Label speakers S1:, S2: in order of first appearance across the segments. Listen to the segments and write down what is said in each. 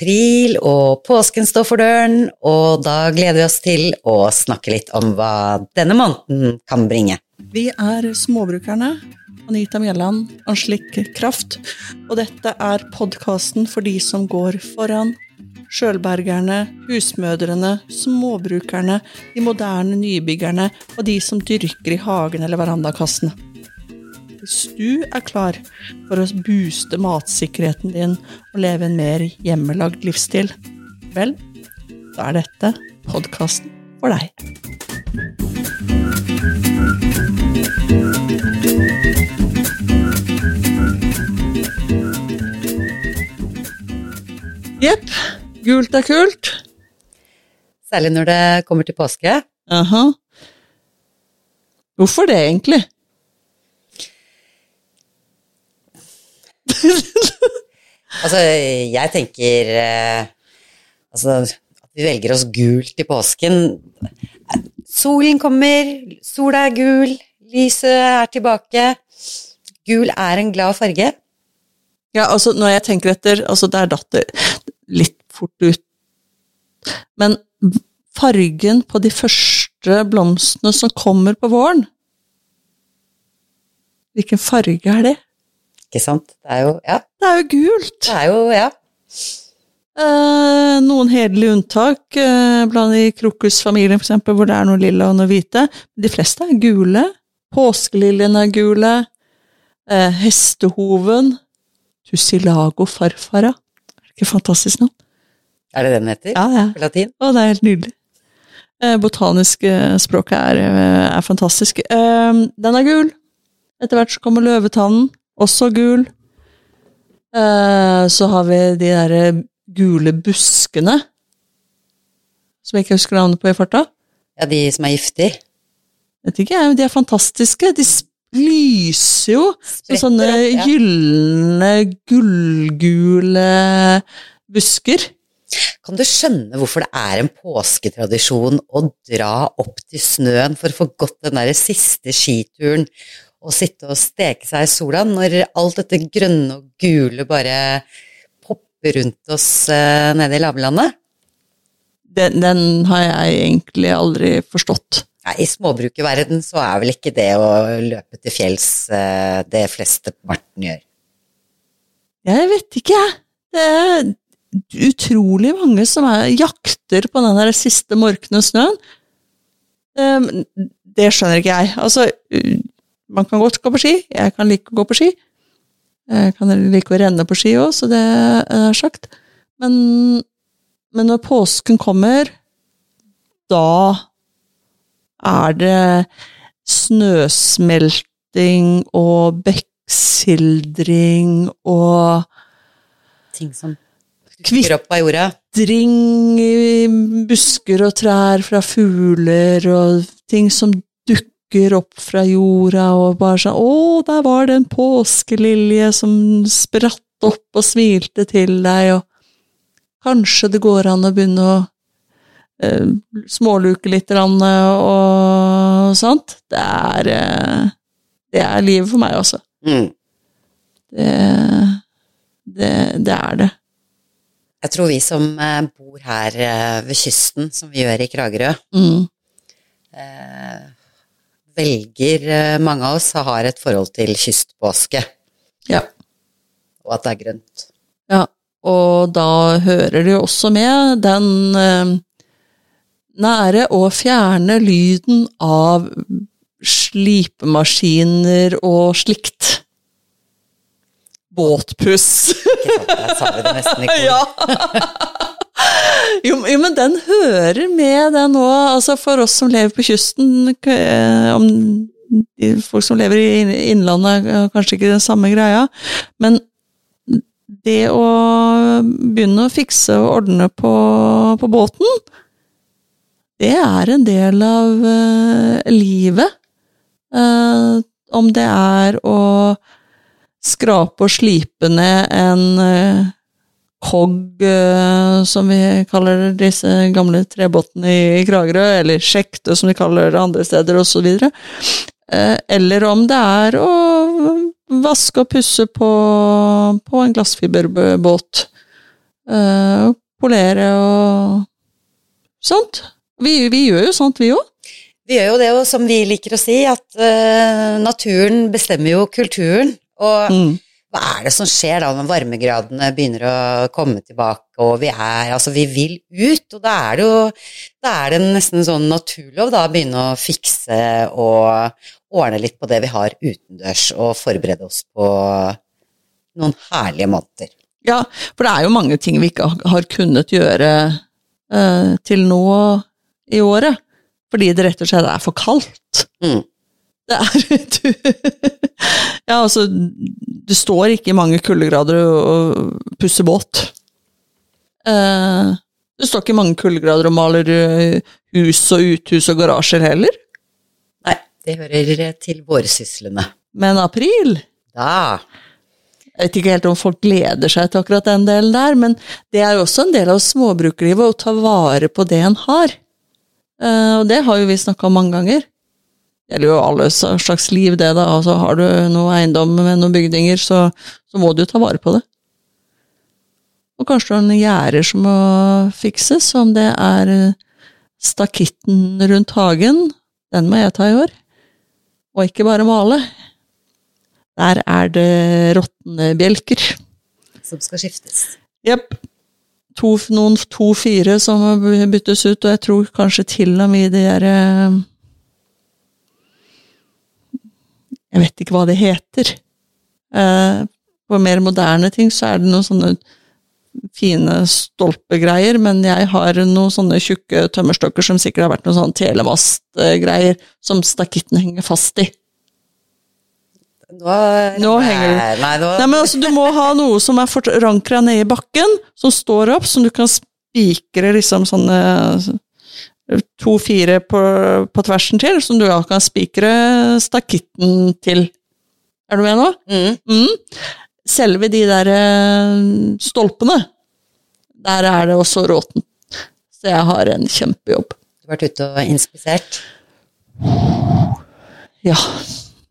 S1: april, og påsken står for døren, og da gleder vi oss til å snakke litt om hva denne måneden kan bringe.
S2: Vi er Småbrukerne. Anita Mjelland, Anslik Kraft. Og dette er podkasten for de som går foran. Sjølbergerne, husmødrene, småbrukerne, de moderne nybyggerne og de som dyrker i hagen eller verandakassene. Hvis du er klar for å booste matsikkerheten din og leve en mer hjemmelagd livsstil, vel, da er dette podkasten for deg. Jepp. Gult er kult.
S1: Særlig når det kommer til påske.
S2: Aha. Hvorfor det, egentlig?
S1: Altså, jeg tenker eh, altså, at vi velger oss gult i påsken Solen kommer, sola er gul, lyset er tilbake. Gul er en glad farge.
S2: Ja, altså, når jeg tenker etter Altså, der datt det litt fort ut. Men fargen på de første blomstene som kommer på våren Hvilken farge er det?
S1: Ikke sant? Det er jo Ja.
S2: Det er jo gult!
S1: Det er jo Ja.
S2: Eh, noen hederlige unntak eh, blant i krokusfamilien, eksempel, hvor det er noe lilla og noe hvite. De fleste er gule. Påskeliljene er gule. Eh, hestehoven. Tussilago farfara. Er det ikke fantastisk navn?
S1: Er det den heter?
S2: Ja, ja.
S1: På latin?
S2: Å, det er helt nydelig. Eh, botaniske språket er, eh, er fantastisk. Eh, den er gul. Etter hvert så kommer løvetannen, også gul. Eh, så har vi de derre gule buskene, som jeg ikke husker navnet på i farta.
S1: Ja, de som er giftige.
S2: Vet ikke jeg, de er fantastiske. De lyser jo som sånne
S1: ja.
S2: gylne, gullgule busker.
S1: Kan du skjønne hvorfor det er en påsketradisjon å dra opp til snøen for å få gått den der siste skituren og sitte og steke seg i sola, når alt dette grønne og gule bare popper rundt oss eh, nede i lavlandet?
S2: Den, den har jeg egentlig aldri forstått.
S1: Ja, I småbrukerverden så er vel ikke det å løpe til fjells eh, det fleste Marten gjør.
S2: Jeg vet ikke, jeg. Det er utrolig mange som er, jakter på den der siste morkne snøen. Um, det skjønner ikke jeg. Altså, man kan godt gå på ski. Jeg kan like å gå på ski. Jeg kan like å renne på ski òg, så det er sagt. Men, men når påsken kommer, da er det snøsmelting og bekksildring og
S1: Ting som dukker opp av jorda.
S2: dring i busker og trær fra fugler, og ting som dukker opp fra jorda, og bare sånn Å, der var det en påskelilje som spratt opp og smilte til deg, og kanskje det går an å begynne å eh, småluke litt grann, og sånt. Det er eh, Det er livet for meg, altså.
S1: Mm.
S2: Det, det, det er det.
S1: Jeg tror vi som eh, bor her eh, ved kysten, som vi gjør i Kragerø,
S2: Mm.
S1: eh, velger eh, mange av oss har et forhold til kystpåske,
S2: Ja.
S1: og at det er grønt.
S2: Ja, og da hører det jo også med den eh, nære å fjerne lyden av slipemaskiner og slikt. Båtpuss.
S1: Ikke sant? Der sa det nesten i kor.
S2: ja! Jo, jo, men den hører med, den òg. Altså for oss som lever på kysten eh, om Folk som lever i innlandet, kanskje ikke den samme greia. Men det å begynne å fikse og ordne på, på båten, det er en del av eh, livet. Eh, om det er å skrape og slipe ned en kogg, eh, som vi kaller disse gamle trebåtene i, i Kragerø, eller sjekte, som de kaller det andre steder, osv. Uh, eller om det er å vaske og pusse på, på en glassfiberbåt. eh, polere og sånt. Vi, vi gjør jo sånt, vi òg.
S1: Vi gjør jo det, og som vi liker å si, at eh, naturen bestemmer jo kulturen. Og
S2: Mm.
S1: Hva er det som skjer da når varmegradene begynner å komme tilbake, og vi er Altså, vi vil ut, og da er det jo Da er det nesten sånn naturlov da å begynne å fikse og ordne litt på det vi har utendørs, og forberede oss på noen herlige måneder.
S2: Ja, for det er jo mange ting vi ikke har kunnet gjøre eh, til nå i året. Fordi det rett og slett er for kaldt.
S1: Mm.
S2: Det er du, Ja, altså, du står ikke i mange kuldegrader og, pusser båt. Eh, du står ikke i mange kuldegrader og maler eh, hus og uthus og garasjer heller.
S1: Nei, det hører til vårsyslene.
S2: Men april
S1: Da
S2: Jeg vet ikke helt om folk gleder seg til akkurat den delen der, men det er jo også en del av småbrukerlivet å ta vare på det en har. Eh, og det har jo vi snakka om mange ganger. Gjelder jo alle slags liv, det, da. Altså, har du noe eiendom med noen bygninger, så, så må du jo ta vare på det. Og kanskje noen gjerder som må fikses, om det er eh, stakitten rundt hagen. Den må jeg ta i år. Og ikke bare male. Der er det råtne bjelker.
S1: som skal skiftes.
S2: Jepp. To, noen to-fire som må byttes ut, og jeg tror kanskje til og med de der eh, Jeg vet ikke hva det heter. Eh, På mer moderne ting så er det noen sånne fine stolpegreier, men jeg har noen sånne tjukke tømmerstokker som sikkert har vært noen sånne telemastgreier som stakitten henger fast i.
S1: Nå,
S2: Nå henger det.
S1: Nei, nå
S2: Nei, men altså, Du må ha noe som er forankra nede i bakken, som står opp, som du kan spikre liksom sånne to-fire på, på tversen til, som du kan spikre stakitten til. Er du med nå?
S1: mm.
S2: Mm. Selve de der eh, stolpene, der er det også råten. Så jeg har en kjempejobb.
S1: Du har vært ute og inspisert.
S2: Ja.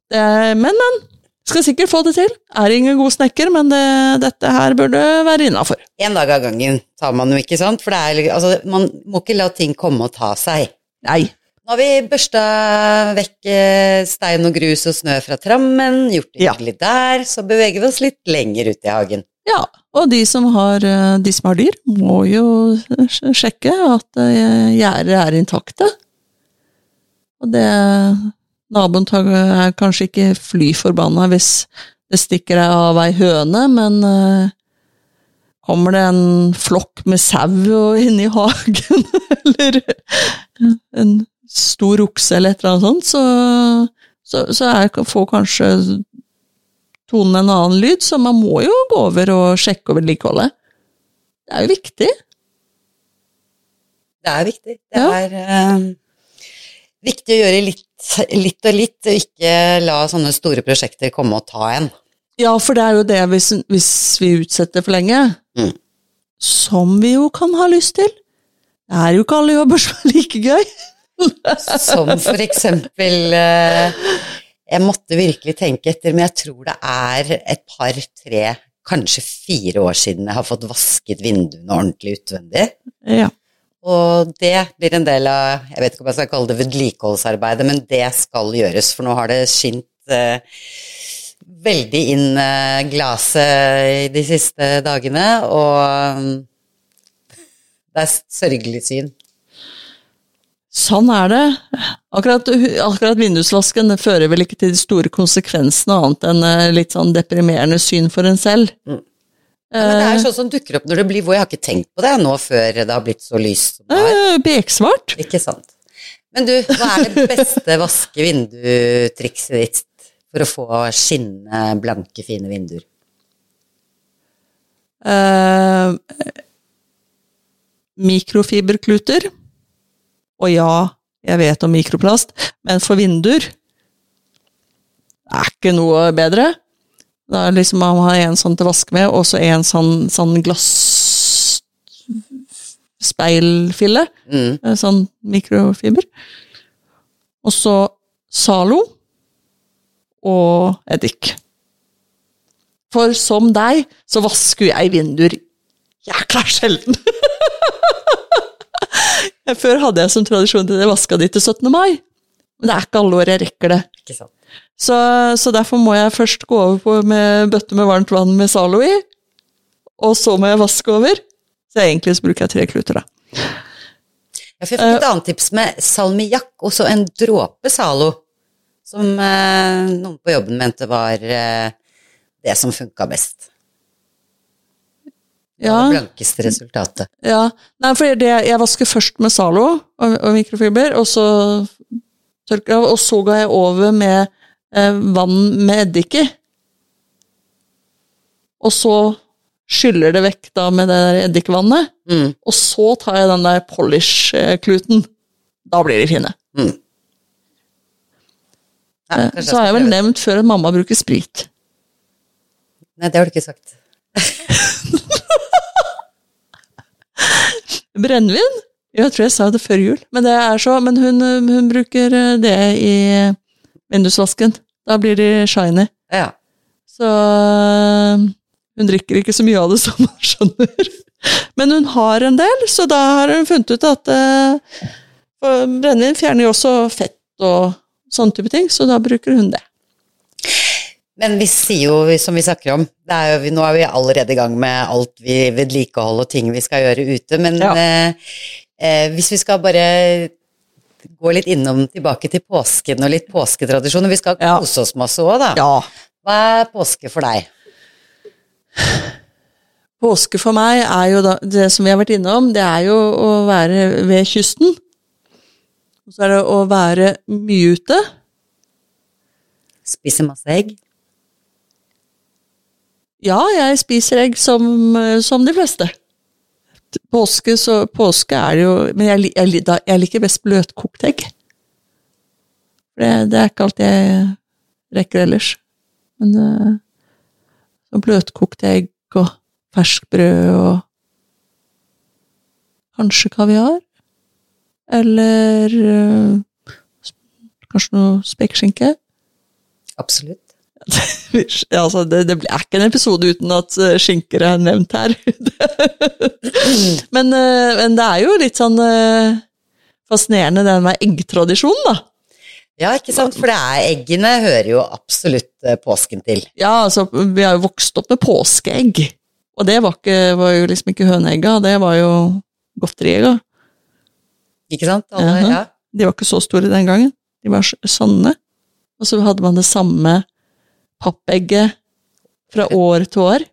S2: Det er, men, men. Skal sikkert få det til. Er ingen god snekker, men det, dette her burde være innafor.
S1: En dag av gangen tar man jo ikke, sant? For det er, altså, man må ikke la ting komme og ta seg.
S2: Nei.
S1: Nå har vi børsta vekk eh, stein og grus og snø fra trammen, gjort det
S2: Ja.
S1: der, så beveger vi oss litt lenger ut i hagen.
S2: Ja, og de som har, eh, de som har dyr, må jo sjekke at gjerder er intakte. Og det Naboen er kanskje ikke fly forbanna hvis det stikker av ei høne, men eh, kommer det en flokk med sau inn i hagen, eller en stor okse eller et eller annet sånt, så, så, så er, får kanskje tonen en annen lyd, så man må jo gå over og sjekke og vedlikeholde. Det er jo viktig.
S1: Det er viktig. Det
S2: Ja.
S1: er eh, viktig å gjøre litt, litt og litt, og ikke la sånne store prosjekter komme og ta en.
S2: Ja, for det er jo det hvis, hvis vi utsetter for lenge,
S1: Mm.
S2: som vi jo kan ha lyst til. Det er jo ikke alle jobber som er like gøy.
S1: Som for eksempel eh, Jeg måtte virkelig tenke etter, men jeg tror det er et par, tre, kanskje fire år siden jeg har fått vasket vinduene ordentlig utvendig.
S2: Ja.
S1: Og det blir en del av Jeg vet ikke om jeg skal kalle det vedlikeholdsarbeidet, men det skal gjøres, for nå har det skint eh, veldig inn eh, glaset de siste dagene, og mm, det er sørgelig syn.
S2: Sånn er det. Akkurat, akkurat vindusvasken fører vel ikke til de store konsekvensene, annet enn eh, litt sånn deprimerende syn for en selv.
S1: Ja, men det er sånn som dukker opp når det blir hvor jeg har ikke tenkt på det nå før det har blitt så lyst som det.
S2: Eh, Beksvart.
S1: Ikke sant. Men du, hva er det beste vaske vindutrikset ditt for å få skinnende, blanke, fine vinduer?
S2: Eh, mikrofiberkluter. Og ja, jeg vet om mikroplast, men for vinduer er ikke noe bedre. Da er liksom man har en sånn til å vaske med, og så en sånn, sånn glasspeilfille.
S1: Mm.
S2: eh, Sånn mikrofiber. Og så Zalo og eddik. For som deg, så vasker jeg vinduer jækla sjelden. Før hadde jeg som tradisjon at jeg vaska de til 17. mai, men det er ikke alle år jeg rekker det.
S1: Ikke sant.
S2: Så, så derfor må jeg først gå over på med bøtte med varmt vann med Zalo i, og så må jeg vaske over. Så egentlig så bruker jeg tre kluter, da.
S1: Ja, jeg fikk et annet tips med salmiakk og så en dråpe Zalo, som uh, noen på jobben mente var uh, det som funka best.
S2: Ja,
S1: det blankeste resultatet.
S2: ja. Nei, for det, jeg vasker først med Zalo og, og mikrofiber, og så tørker jeg av, og så går jeg over med vann med eddik i. Og så skyller det vekk da med det der eddikvannet,
S1: Mm.
S2: og så tar jeg den der polish-kluten. Da blir de fine.
S1: Mm. Ja,
S2: Eh, Så har jeg vel nevnt før at mamma bruker sprit.
S1: Nei, det har du ikke sagt.
S2: Brennevin? Jeg tror jeg sa det før jul, men, det er så, men hun, hun bruker det i vindusvasken. Da blir de shiny.
S1: Ja.
S2: Så øh, hun drikker ikke så mye av det, som man skjønner. Men hun har en del, så da har hun funnet ut at uh, brennevin fjerner jo også fett og sånne type ting, så da bruker hun det.
S1: Men vi sier jo, som vi snakker om, det er jo, nå er vi allerede i gang med alt vi vedlikehold og ting vi skal gjøre ute, men
S2: Ja.
S1: uh, eh, hvis vi skal bare gå litt innom tilbake til påsken og litt påsketradisjoner, vi skal
S2: Ja.
S1: kose oss masse òg, da.
S2: Ja.
S1: Hva er påske for deg?
S2: Påske for meg er jo da, det som vi har vært innom, det er jo å være ved kysten. Og så er det å være mye ute.
S1: Spise masse egg?
S2: Ja, jeg spiser egg som, som de fleste. Påske, så, påske er det jo Men jeg, jeg, jeg liker best bløtkokt egg. Det, det er ikke alt jeg rekker ellers. Men uh, bløtkokt egg og ferskt brød og kanskje kaviar. Eller uh, kanskje noe spekeskinke.
S1: Absolutt.
S2: Ja, altså, det, det er ikke en episode uten at eh, skinker er nevnt her. men, eh, men det er jo litt sånn eh, fascinerende den med eggtradisjonen, da.
S1: Ja, ikke sant, for det er eggene hører jo absolutt påsken til.
S2: Ja, altså, vi har jo vokst opp med påskeegg. Og det var, ikke, var jo liksom ikke høneegga, det var jo godteriegga.
S1: Ikke sant? Alle, ja.
S2: De var ikke så store den gangen. De var sånne. Og så hadde man det samme pappegget fra år til år.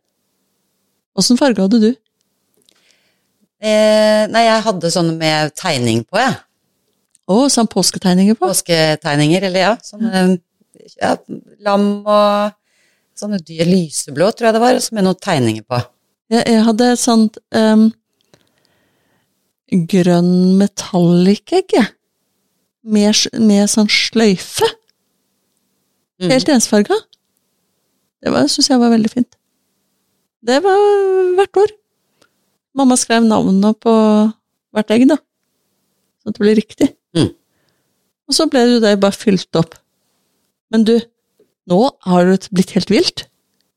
S2: Åssen farge hadde du?
S1: Eh, nei, jeg hadde sånne med tegning på, jeg.
S2: Å, sånn påsketegninger på?
S1: Påsketegninger, eller ja. Sånne ja, lam og sånne dyr. Lyseblå, tror jeg det var, med noen tegninger på.
S2: Jeg, jeg hadde et sånt um, grønn metallic-egg, jeg. Med, med sånn sløyfe. Helt mm. ensfarga. Det syns jeg var veldig fint. Det var hvert år. Mamma skrev navnet på hvert egg, da. Så det ble riktig.
S1: Mm.
S2: Og så ble jo det bare fylt opp. Men du, nå har det blitt helt vilt.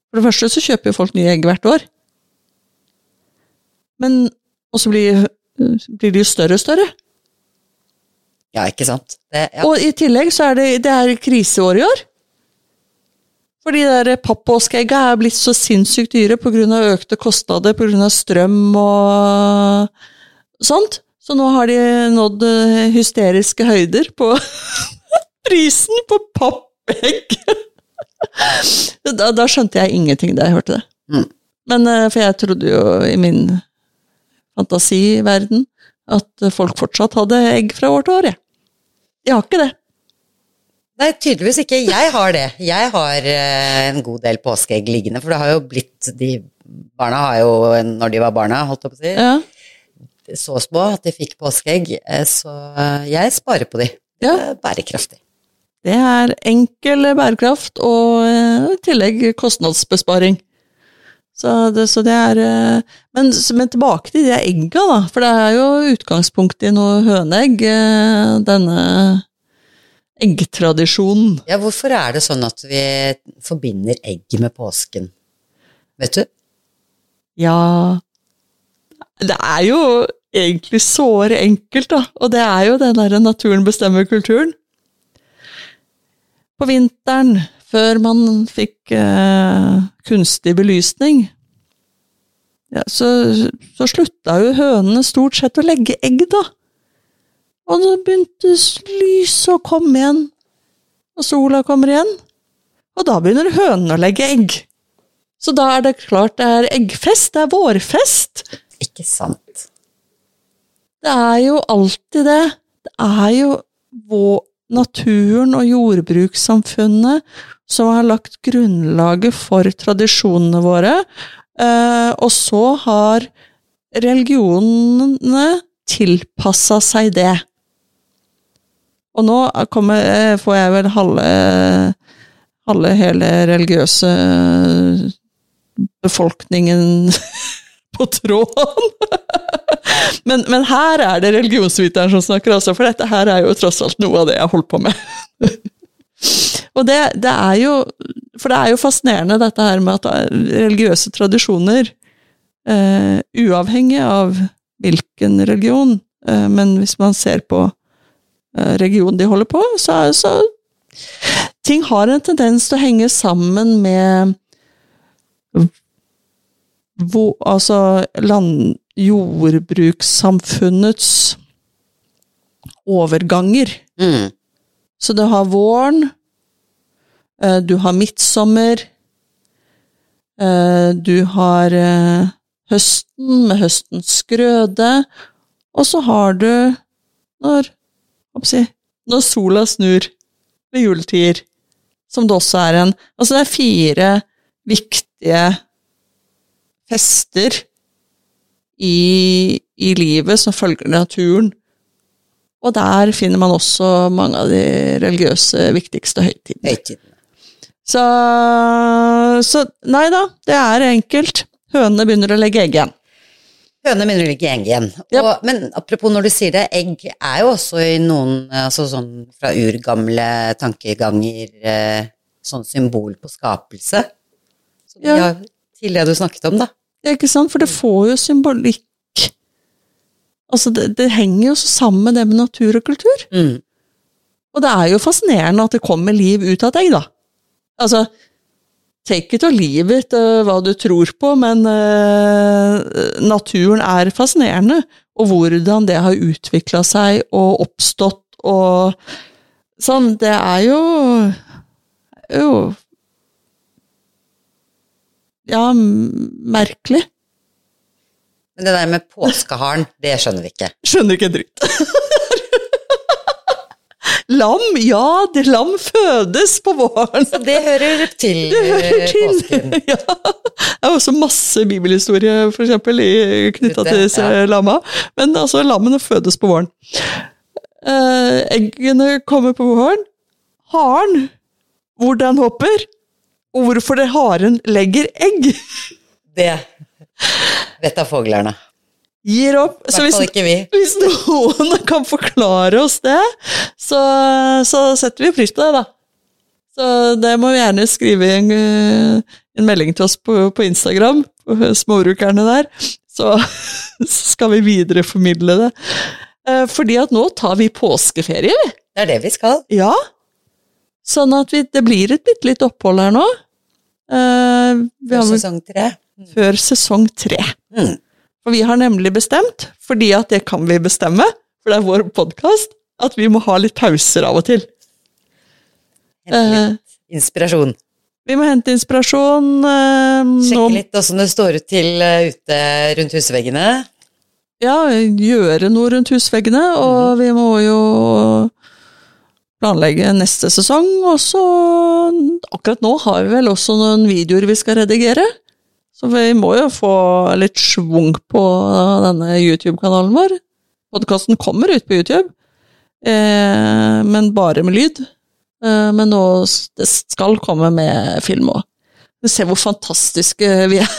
S2: For det første så kjøper jo folk nye egg hvert år. Men Og så blir, blir de jo større og større.
S1: Ja, ikke sant. Det, ja.
S2: Og i tillegg så er det, det er kriseår i år. For de der pappåskeegga er blitt så sinnssykt dyre pga. økte kostnader pga. strøm og sånt. Så nå har de nådd eh, hysteriske høyder på prisen på pappegg. da, da skjønte jeg ingenting da jeg hørte det.
S1: Mm.
S2: Men, eh, for jeg trodde jo i min fantasiverden at folk fortsatt hadde egg fra år til år, jeg. De har ikke det.
S1: Nei, tydeligvis ikke. Jeg har det. Jeg har eh, en god del påskeegg liggende, for det har jo blitt de Barna har jo, når de var barna, holdt jeg på å si,
S2: Ja.
S1: så små at de fikk påskeegg, eh, så eh, jeg sparer på de.
S2: Ja.
S1: bærekraftig.
S2: Det er enkel bærekraft og i tillegg kostnadsbesparing. Så det, så det er men, men tilbake til de egga, da. For det er jo utgangspunkt i noe høneegg, denne eggtradisjonen.
S1: Ja, hvorfor er det sånn at vi forbinder egg med påsken? Vet du?
S2: Ja det er jo egentlig såre enkelt, da. Og det er jo den derre naturen bestemmer kulturen. På vinteren, før man fikk eh, kunstig belysning, ja, så, så slutta jo hønene stort sett å legge egg, da. Og så begynte lyset å komme igjen, og sola kommer igjen. Og da begynner hønene å legge egg. Så da er det klart det er eggfest, det er vårfest.
S1: Ikke sant.
S2: Det er jo alltid det. Det er jo vår, naturen og jordbrukssamfunnet som har lagt grunnlaget for tradisjonene våre, eh, og så har religionene tilpassa seg det. Og nå kommer, eh, får jeg vel halve, halve hele religiøse befolkningen på tråden. Men, men, her er det religionsviteren som snakker, også, for dette her er jo tross alt noe av det jeg har holdt på med. Og det, det, er jo For det er jo fascinerende dette her med at religiøse tradisjoner, uh, uavhengig av hvilken religion, uh, men hvis man ser på uh, regionen de holder på, så, så Ting har en tendens til å henge sammen med hvor, altså land, jordbrukssamfunnets overganger.
S1: Mm.
S2: Så du har våren, eh, du har midtsommer, eh, du har eh, høsten med høstens grøde, og så har du når, si, når sola snur ved juletider, som det også er en Altså det er fire viktige fester i, i livet som følger naturen. Og der finner man også mange av de religiøse viktigste høytidene.
S1: Høytidene.
S2: Så, så nei da, det er enkelt. Hønene begynner å legge egg igjen.
S1: Ikke legge egg igjen.
S2: Ja.
S1: Og, men apropos når du sier det, egg er jo også i noen altså sånn fra urgamle tankeganger eh, sånn symbol på skapelse. Så de
S2: Ja.
S1: har, til det du snakket om, da.
S2: Ja, ikke sant? For det får jo symbolikk. Altså, det, det henger jo så sammen det med natur og kultur.
S1: Mm.
S2: Og det er jo fascinerende at det kommer liv ut av et egg, da. Altså, take it or leave it, eh, hva du tror på, men eh, naturen er fascinerende. Og hvordan det har utvikla seg og oppstått og sånn. Det er jo jo Ja, merkelig.
S1: Men det der med påskeharen, det skjønner vi ikke.
S2: Skjønner ikke dritt. lam, ja, det lam fødes på våren.
S1: Så det hører til,
S2: Det hører
S1: eh,
S2: til.
S1: påsken.
S2: Ja. Det er også masse bibelhistorie for eksempel, knytta til disse
S1: ja.
S2: lamma. Men altså, lammene fødes på våren. Eh, eggene kommer på våren. Haren, hvor den hopper, og hvorfor det haren legger egg,
S1: Det vet da fuglerne.
S2: Gir opp. Så hvis, hvis noen kan forklare oss det, så, så setter vi pris på det, da. Så det må vi gjerne skrive en, eh, en melding til oss på, på Instagram, på småbrukerne der. Så skal vi videreformidle det. Eh, Fordi at nå tar vi påskeferie, vi.
S1: Det er det vi skal.
S2: Ja. Sånn at vi, det blir et bitte lite opphold her nå.
S1: Før
S2: har, vel-
S1: sesong tre.
S2: før sesong tre.
S1: Mm.
S2: For vi har nemlig bestemt, fordi at det kan vi bestemme, for det er vår podkast, at vi må ha litt pauser av og til.
S1: Hente
S2: Eh,
S1: litt inspirasjon.
S2: vi må hente inspirasjon. eh, nå,
S1: Sjekke litt åssen det står ut til eh, ute rundt husveggene.
S2: Ja, gjøre noe rundt husveggene, og vi må jo planlegge neste sesong. Og så Akkurat nå har vi vel også noen videoer vi skal redigere. Så vi må jo få litt schwung på denne YouTube-kanalen vår. Podkasten kommer ut på YouTube, eh, men bare med lyd. Eh, men nå det skal komme med film òg. Se hvor fantastiske vi er.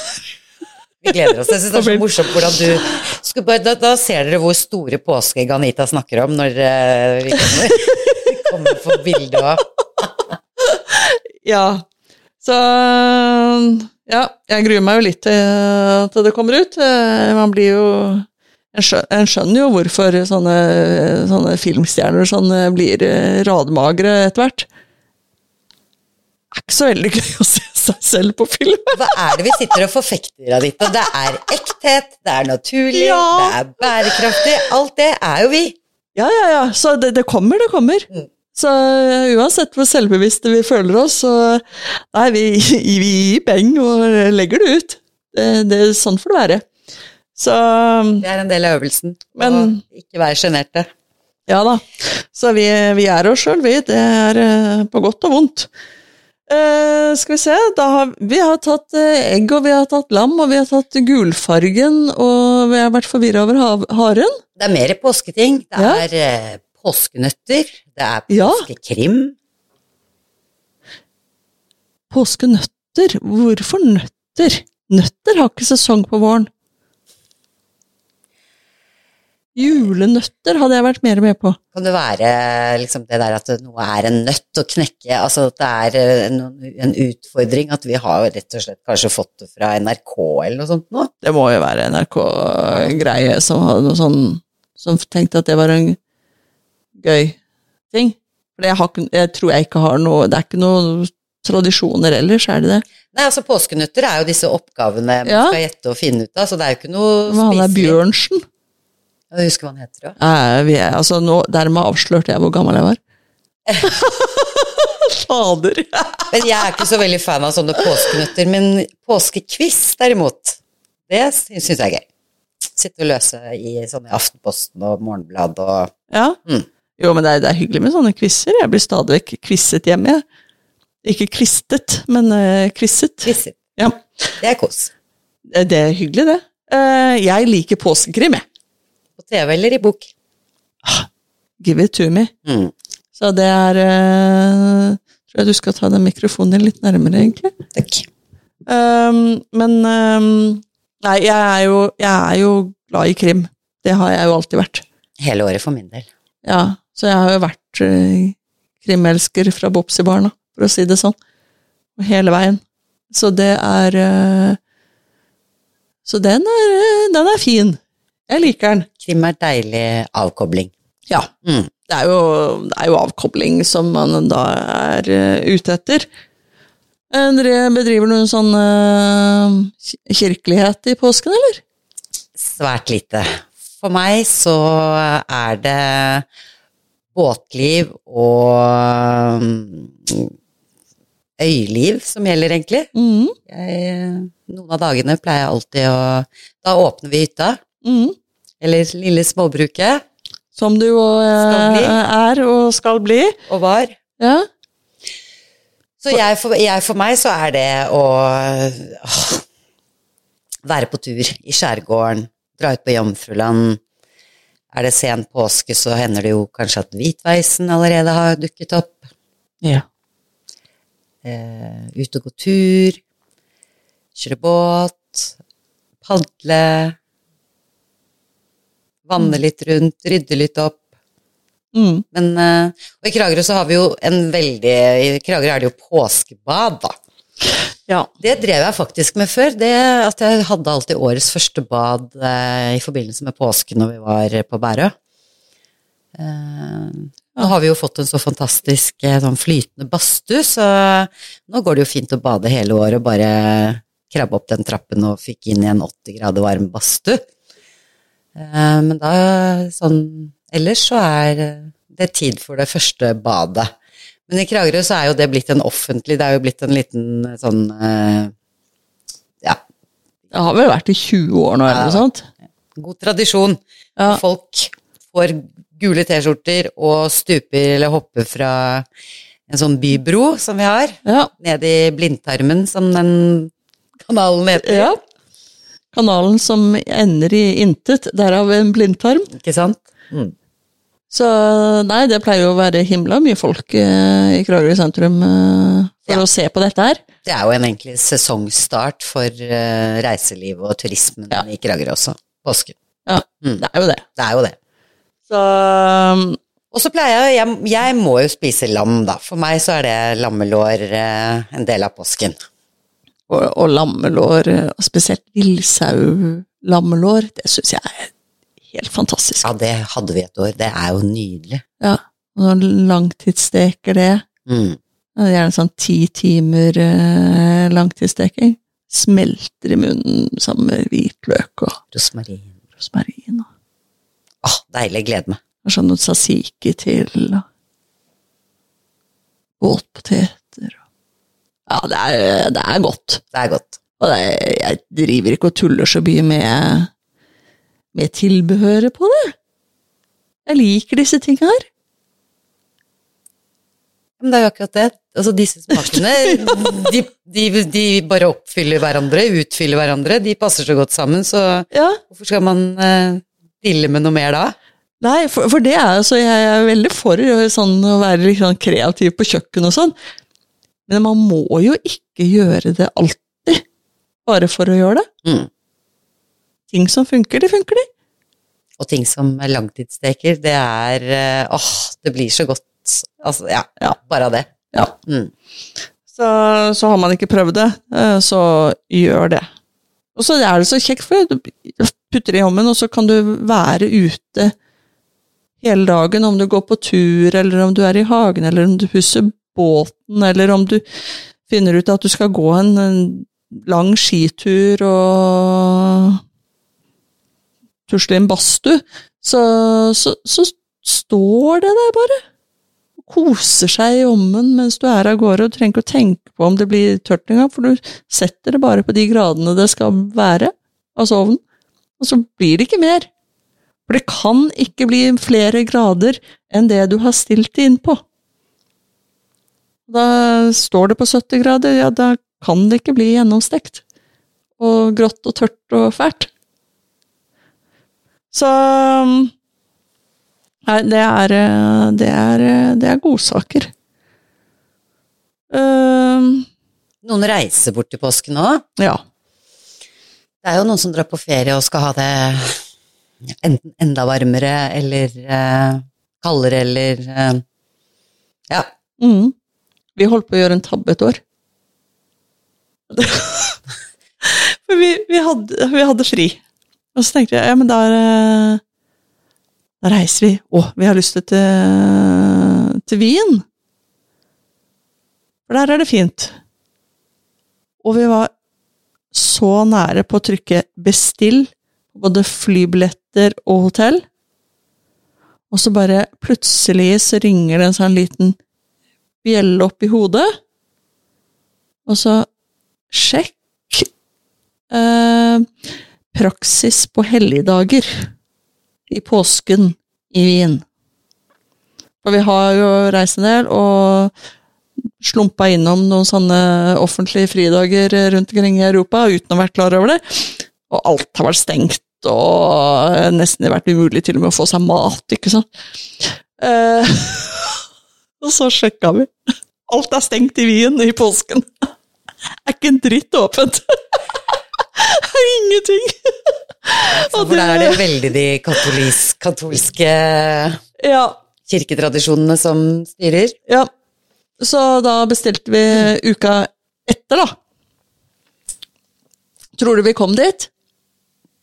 S1: Vi gleder oss. Jeg synes det er så morsomt hvordan du bare, da, da ser dere hvor store påskeegg Anita snakker om når eh, vi kommer, vi kommer for bilde òg.
S2: Ja. Så Ja, jeg gruer meg jo litt til det kommer ut. Eh, Man blir jo En skjønner jo hvorfor sånne, sånne filmstjerner sånn eh, blir eh, radmagre etter hvert. Det er ikke så veldig gøy å se seg selv på film.
S1: Hva er det vi sitter og forfekter, Anita? Det er ekthet, det er naturlig,
S2: Ja.
S1: det er bærekraftig. Alt det er jo vi.
S2: Ja, ja, ja. Så det, det kommer, det kommer.
S1: Mm.
S2: Så eh, uansett hvor selvbevisste vi føler oss, så Nei, vi, vi gir peng og legger det ut. Det, det er sånn får det være. Så
S1: Det er en del av øvelsen.
S2: Men-
S1: å ikke være sjenerte.
S2: ja da. Så vi, vi er oss sjøl, vi. Det er eh, på godt og vondt. Uh, skal vi se da har, Vi har tatt egg, og vi har tatt lam, og vi har tatt gulfargen, og vi har vært forvirra over haren.
S1: Det er mer påsketing. Det
S2: Ja.
S1: er eh, påskenøtter. Det er
S2: Ja.
S1: påskekrim.
S2: Påskenøtter? Hvorfor nøtter? Nøtter har ikke sesong på våren. Julenøtter hadde jeg vært mer med på.
S1: Kan det være liksom det der at noe er en nøtt å knekke, altså at det er eh, en, en utfordring, at vi har rett og slett kanskje fått det fra NRK eller noe sånt nå?
S2: Det må jo være NRK-greie som sånn Som tenkte at det var en gøy ting. For jeg, har, jeg tror jeg ikke har noe Det er ikke noen tradisjoner ellers, er det det?
S1: Nei, altså påskenøtter er jo disse oppgavene man
S2: Ja.
S1: skal gjette og finne ut av, så det er jo ikke noe
S2: spiselig. han er. Bjørnsen.
S1: Jeg husker hva han heter ja.
S2: Eh, vi er, altså nå, dermed avslørte jeg hvor gammel jeg var. Fader.
S1: Men jeg er ikke så veldig fan av sånne påskenøtter, men påskekviss derimot, det syns jeg er gøy. Sitte og løse i sånn i Aftenposten og Morgenblad og
S2: Ja.
S1: Mm.
S2: Jo, men det er, det er hyggelig med sånne quizer. Jeg blir stadig vekk quizet hjemme. jeg. Ikke kvistet, men uh, quizet.
S1: kvisser.
S2: Ja.
S1: Det er kos.
S2: Eh, Det er hyggelig, det. Uh, jeg liker påskekrim, jeg.
S1: På TV eller i bok.
S2: Give it to me.
S1: Mm.
S2: Så det er uh, Tror jeg du skal ta den mikrofonen din litt nærmere, egentlig.
S1: Takk.
S2: Um, men um, Nei, jeg er, jo, jeg er jo glad i krim. Det har jeg jo alltid vært.
S1: Hele året for min del.
S2: Ja, så jeg har jo vært eh, krimelsker fra Bopsi-barna, for å si det sånn. Hele veien. Så det er eh, Så den er, eh, den er fin. Jeg liker den.
S1: Krim er deilig avkobling.
S2: Ja.
S1: Mm.
S2: Det er, jo, det er jo avkobling som man da er ute etter. Dere bedriver noen sånn kirkelighet i påsken, eller?
S1: Svært lite. For meg så er det båtliv og mm, øyliv som gjelder, egentlig.
S2: Mm.
S1: Jeg, noen av dagene pleier jeg alltid å Da åpner vi hytta,
S2: Mm.
S1: eller lille småbruket,
S2: Som du jo eh, er og skal bli.
S1: og var.
S2: Ja.
S1: Så jeg for, jeg, for meg så er det å åh, være på tur i skjærgården, dra ut på Jomfruland. Er det sen påske, så hender det jo kanskje at hvitveisen allerede har dukket opp.
S2: ja.
S1: Eh, ut og gå tur, kjøre båt, padle, vanne litt rundt, rydde litt opp.
S2: Mm.
S1: Men eh, Og i Kragerø så har vi jo en veldig I Kragerø er det jo påskebad, da.
S2: Ja.
S1: Det drev jeg faktisk med før. Det at jeg hadde alltid årets første bad eh, i forbindelse med påsken når vi var på Bærøy. Eh, nå har vi jo fått en så fantastisk eh, sånn flytende badstue, så nå går det jo fint å bade hele året og bare krabbe opp den trappen og fikk inn i en 80 grader varm badstue. Eh, men da sånn Ellers så er det tid for det første badet. Men i Kragerø så er jo det blitt en offentlig, det er jo blitt en liten sånn eh, ja,
S2: Det har vel vært i 20 år nå, eller noe sånt?
S1: god tradisjon.
S2: Ja.
S1: Folk får gule T-skjorter og stuper eller hopper fra en sånn bybro som vi har,
S2: Ja.
S1: ned i blindtarmen, som den kanalen heter.
S2: ja. Kanalen som ender i intet, derav en blindtarm.
S1: Ikke sant? Mm.
S2: Så nei, det pleier jo å være himla mye folk eh, i Kragerø sentrum eh, for
S1: Ja.
S2: å se på dette her.
S1: Det er jo en egentlig sesongstart for eh, reiselivet og turismen
S2: Ja.
S1: i Kragerø også. Påsken.
S2: Ja,
S1: Mm.
S2: det er jo det.
S1: Det er jo det.
S2: Så
S1: Og så pleier jeg, jeg Jeg må jo spise lam, da. For meg så er det lammelår eh, en del av påsken.
S2: Og, og lammelår, eh, spesielt villsau-lammelår, det syns jeg er helt fantastisk.
S1: Ja, det hadde vi et år. Det er jo nydelig.
S2: Ja, og når langtidssteker det,
S1: Mm.
S2: det er gjerne sånn ti timer eh, langtidssteking, smelter i munnen sammen med hvitløk og
S1: Rosmarin.
S2: rosmarin. og
S1: Åh, deilig. Gleder meg.
S2: Og sånn noe sasiki til, og båtpoteter og Ja, det er, det er godt.
S1: Det er godt.
S2: Og det jeg driver ikke og tuller så mye med, med tilbehøret på det. Jeg liker disse tinga her.
S1: Men det er jo akkurat det. Altså, disse smakene, de, de, de bare oppfyller hverandre, utfyller hverandre. De passer så godt sammen, så
S2: Ja,
S1: hvorfor skal man dille med noe mer da?
S2: Nei, for, for det er altså, jeg er veldig for sånn, å være litt sånn kreativ på kjøkken og sånn, men man må jo ikke gjøre det alltid, bare for å gjøre det.
S1: Mm.
S2: Ting som funker, det funker, de.
S1: Og ting som er langtidssteker, det er eh, Åh, det blir så godt. Altså, ja.
S2: Ja.
S1: Bare av det.
S2: Ja.
S1: Mm.
S2: Så, så har man ikke prøvd det, eh, så gjør det. Og så er det så kjekt, for du putter det i hånden, og så kan du være ute hele dagen, om du går på tur, eller om du er i hagen, eller om du pusser båten, eller om du finner ut at du skal gå en, en lang skitur og en badstue, så, så, så står det der bare koser seg i ommen mens du er av gårde, og du trenger ikke å tenke på om det blir tørt engang, for du setter det bare på de gradene det skal være, altså ovnen, og så blir det ikke mer. For det kan ikke bli flere grader enn det du har stilt det inn på. Da står det på 70 grader, ja, da kan det ikke bli gjennomstekt. Og grått og tørt og fælt. Så Nei, det er eh, Det er, eh, det er godsaker. Uh,
S1: Noen reiser bort til påsken òg.
S2: ja.
S1: Det er jo noen som drar på ferie og skal ha det enten enda varmere eller uh, kaldere eller uh, Ja.
S2: Mm. Vi holdt på å gjøre en tabbe et år. For vi, vi, hadde, vi hadde fri. Og så tenkte jeg ja, men da, er, da reiser vi. Å, vi har lyst til, til, til Wien. For der er det fint. Og vi var så nære på å trykke 'bestill' både flybilletter og hotell. Og så bare plutselig så ringer det en sånn liten bjelle opp i hodet. Og så sjekk eh, praksis på helligdager i påsken i Wien. For vi har jo reist en del, og slumpa innom noen sånne offentlige fridager rundt omkring i Europa uten å ha vært klar over det. Og alt har vært stengt, og nesten vært umulig til og med å få seg mat, ikke sant. Eh, og så sjekka vi. Alt er stengt i Wien i påsken. Er ikke en dritt åpent. Ingenting.
S1: Så for der er det veldig de katolis, katolske
S2: Ja,
S1: kirketradisjonene som styrer.
S2: ja. Så da bestilte vi uka etter, da. Tror du vi kom dit?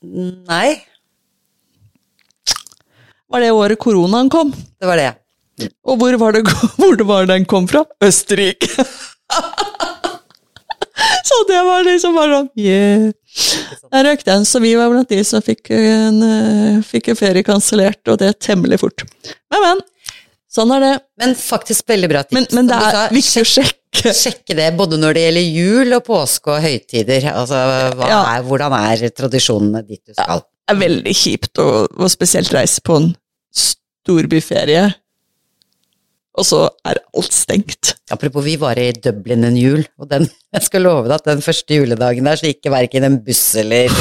S1: Nei,
S2: Var det året koronaen kom?
S1: det var det.
S2: Og hvor var det, hvor det var den kom fra? Østerrike! så det var liksom bare sånn yeah. Der røk den, så vi var blant de som fikk en, eh, fikk en ferie kansellert, og det temmelig fort. Men, men. Sånn er det.
S1: Men faktisk veldig bra tips.
S2: Men, men det er viktig å sjekke.
S1: Sjekke det både når det gjelder jul og påske og høytider. Altså,
S2: Ja.
S1: er, hvordan er tradisjonene dit du skal?
S2: Det er veldig kjipt å, å spesielt reise på en storbyferie, og så er alt stengt.
S1: Apropos, vi var i Dublin en jul, og den, jeg skal love deg at den første juledagen der så gikk verken en buss eller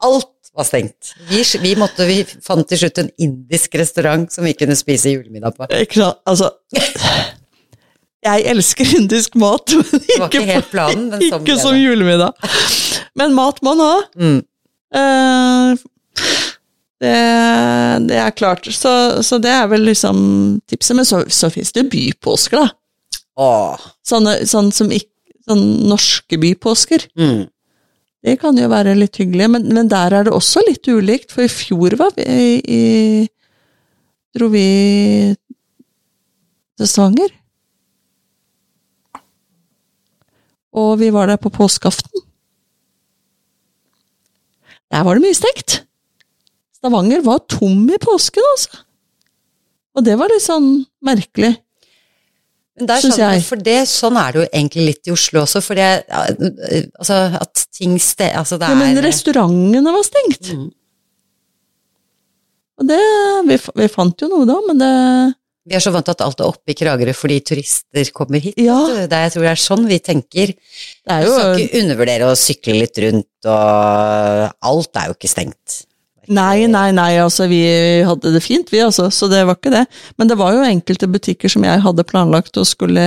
S1: Alt var stengt. Vi, vi, måtte, vi fant til slutt en indisk restaurant som vi kunne spise julemiddag på.
S2: Ikke? Altså Jeg elsker indisk mat, men ikke,
S1: ikke helt planen, men sånn
S2: ikke som julemiddag. Men mat må man ha.
S1: Mm.
S2: Eh, det, det er klart. Så, så det er vel liksom tipset. Men så, så fins det bypåsker, da.
S1: Åh,
S2: Sånne, sånn som ikke sånn norske bypåsker.
S1: Mm.
S2: Det kan jo være litt hyggelig, men, men der er det også litt ulikt, for i fjor var vi i, i Dro vi til Stavanger. Og vi var der på påskeaften. Der var det mye stengt. Stavanger var tom i påsken, altså. Og det var litt sånn merkelig.
S1: Men der, sånn, for det, sånn er det jo egentlig litt i Oslo også, for det Altså, at ting ste... Altså, det er
S2: Ja, men restaurantene var stengt.
S1: Mm.
S2: Og det Vi, vi fant jo noe da, men det
S1: Vi er så vant til at alt er oppe i Kragerø fordi turister kommer hit.
S2: Ja.
S1: Det, jeg tror det er sånn vi tenker.
S2: Det er jo
S1: skal ikke undervurdere å sykle litt rundt, og alt er jo ikke stengt.
S2: Nei, nei, nei, altså vi hadde det fint, vi altså, så det var ikke det. Men det var jo enkelte butikker som jeg hadde planlagt å skulle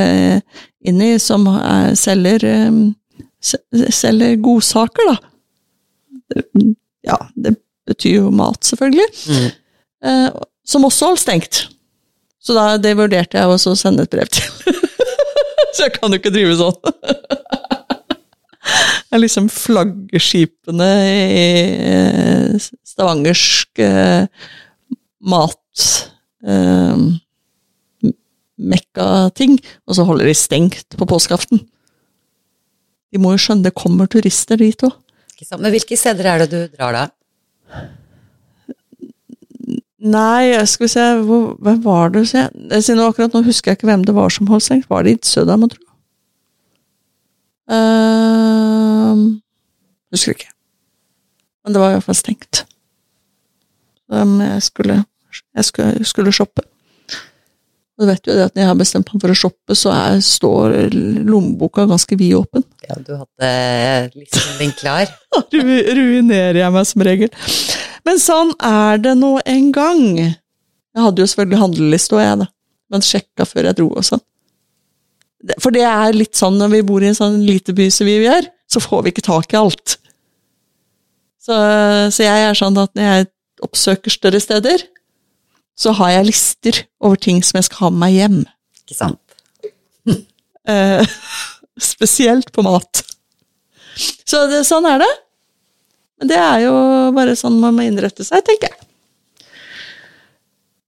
S2: inn i, som er, selger, eh, se- selger godsaker, da. Ja, det betyr jo mat, selvfølgelig.
S1: Mm.
S2: Eh, som også holdt stengt. Så da, det vurderte jeg også å sende et brev til. så jeg kan jo ikke drive sånn. Er liksom flaggskipene i eh, stavangersk eh, mat eh, og så holder de stengt på påskeaften. De må jo skjønne det kommer turister dit òg.
S1: Men hvilke steder er det du drar da?
S2: Nei, skal vi se hvor, Hvem var det? Sier akkurat nå husker jeg ikke hvem det var som holdt stengt. Var det i Sødam, tro? Uh, husker ikke. Men det var iallfall stengt. Um, jeg skulle, jeg skulle, skulle shoppe. Og du vet jo det at når jeg har bestemt meg for å shoppe, så er, står lommeboka ganske vidåpen.
S1: Ja, du hadde liksom din klar.
S2: Da ruinerer jeg meg som regel. Men sånn er det nå en gang. Jeg hadde jo selvfølgelig handleliste òg, jeg, da. Men sjekka før jeg dro og sånn. For det er litt sånn når vi bor i en sånn lite by som vi gjør, så får vi ikke tak i alt. Så, så jeg er sånn at når jeg oppsøker større steder, så har jeg lister over ting som jeg skal ha med meg hjem.
S1: Ikke sant?
S2: Eh, spesielt på mat. Så det, sånn er det. Men det er jo bare sånn man må innrette seg, tenker jeg.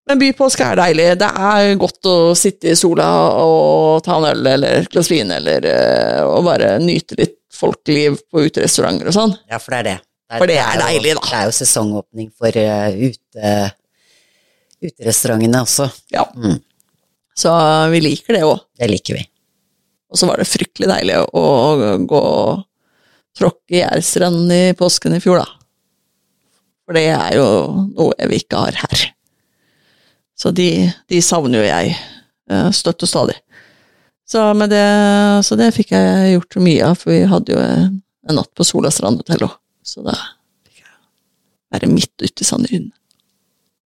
S2: Men bypåske er deilig. Det er godt å sitte i sola og ta en øl eller et glass vin, eller eh, og bare nyte litt folkeliv på uterestauranter og sånn.
S1: Ja, for det er det.
S2: For det er
S1: jo-
S2: deilig, da.
S1: Det er jo sesongåpning for uh, ute, uterestaurantene også.
S2: Ja.
S1: Mm.
S2: Så vi liker det òg.
S1: Det liker vi.
S2: Og så var det fryktelig deilig å gå og tråkke i Gjerdsrand i påsken i fjor, da. For det er jo noe vi ikke har her. Så de, de savner jo jeg eh, støtt og stadig. Så, med det, så det fikk jeg gjort mye av, for vi hadde jo en, en natt på Sola strandhotell òg. Så da fikk jeg være midt ute i Sandøyen.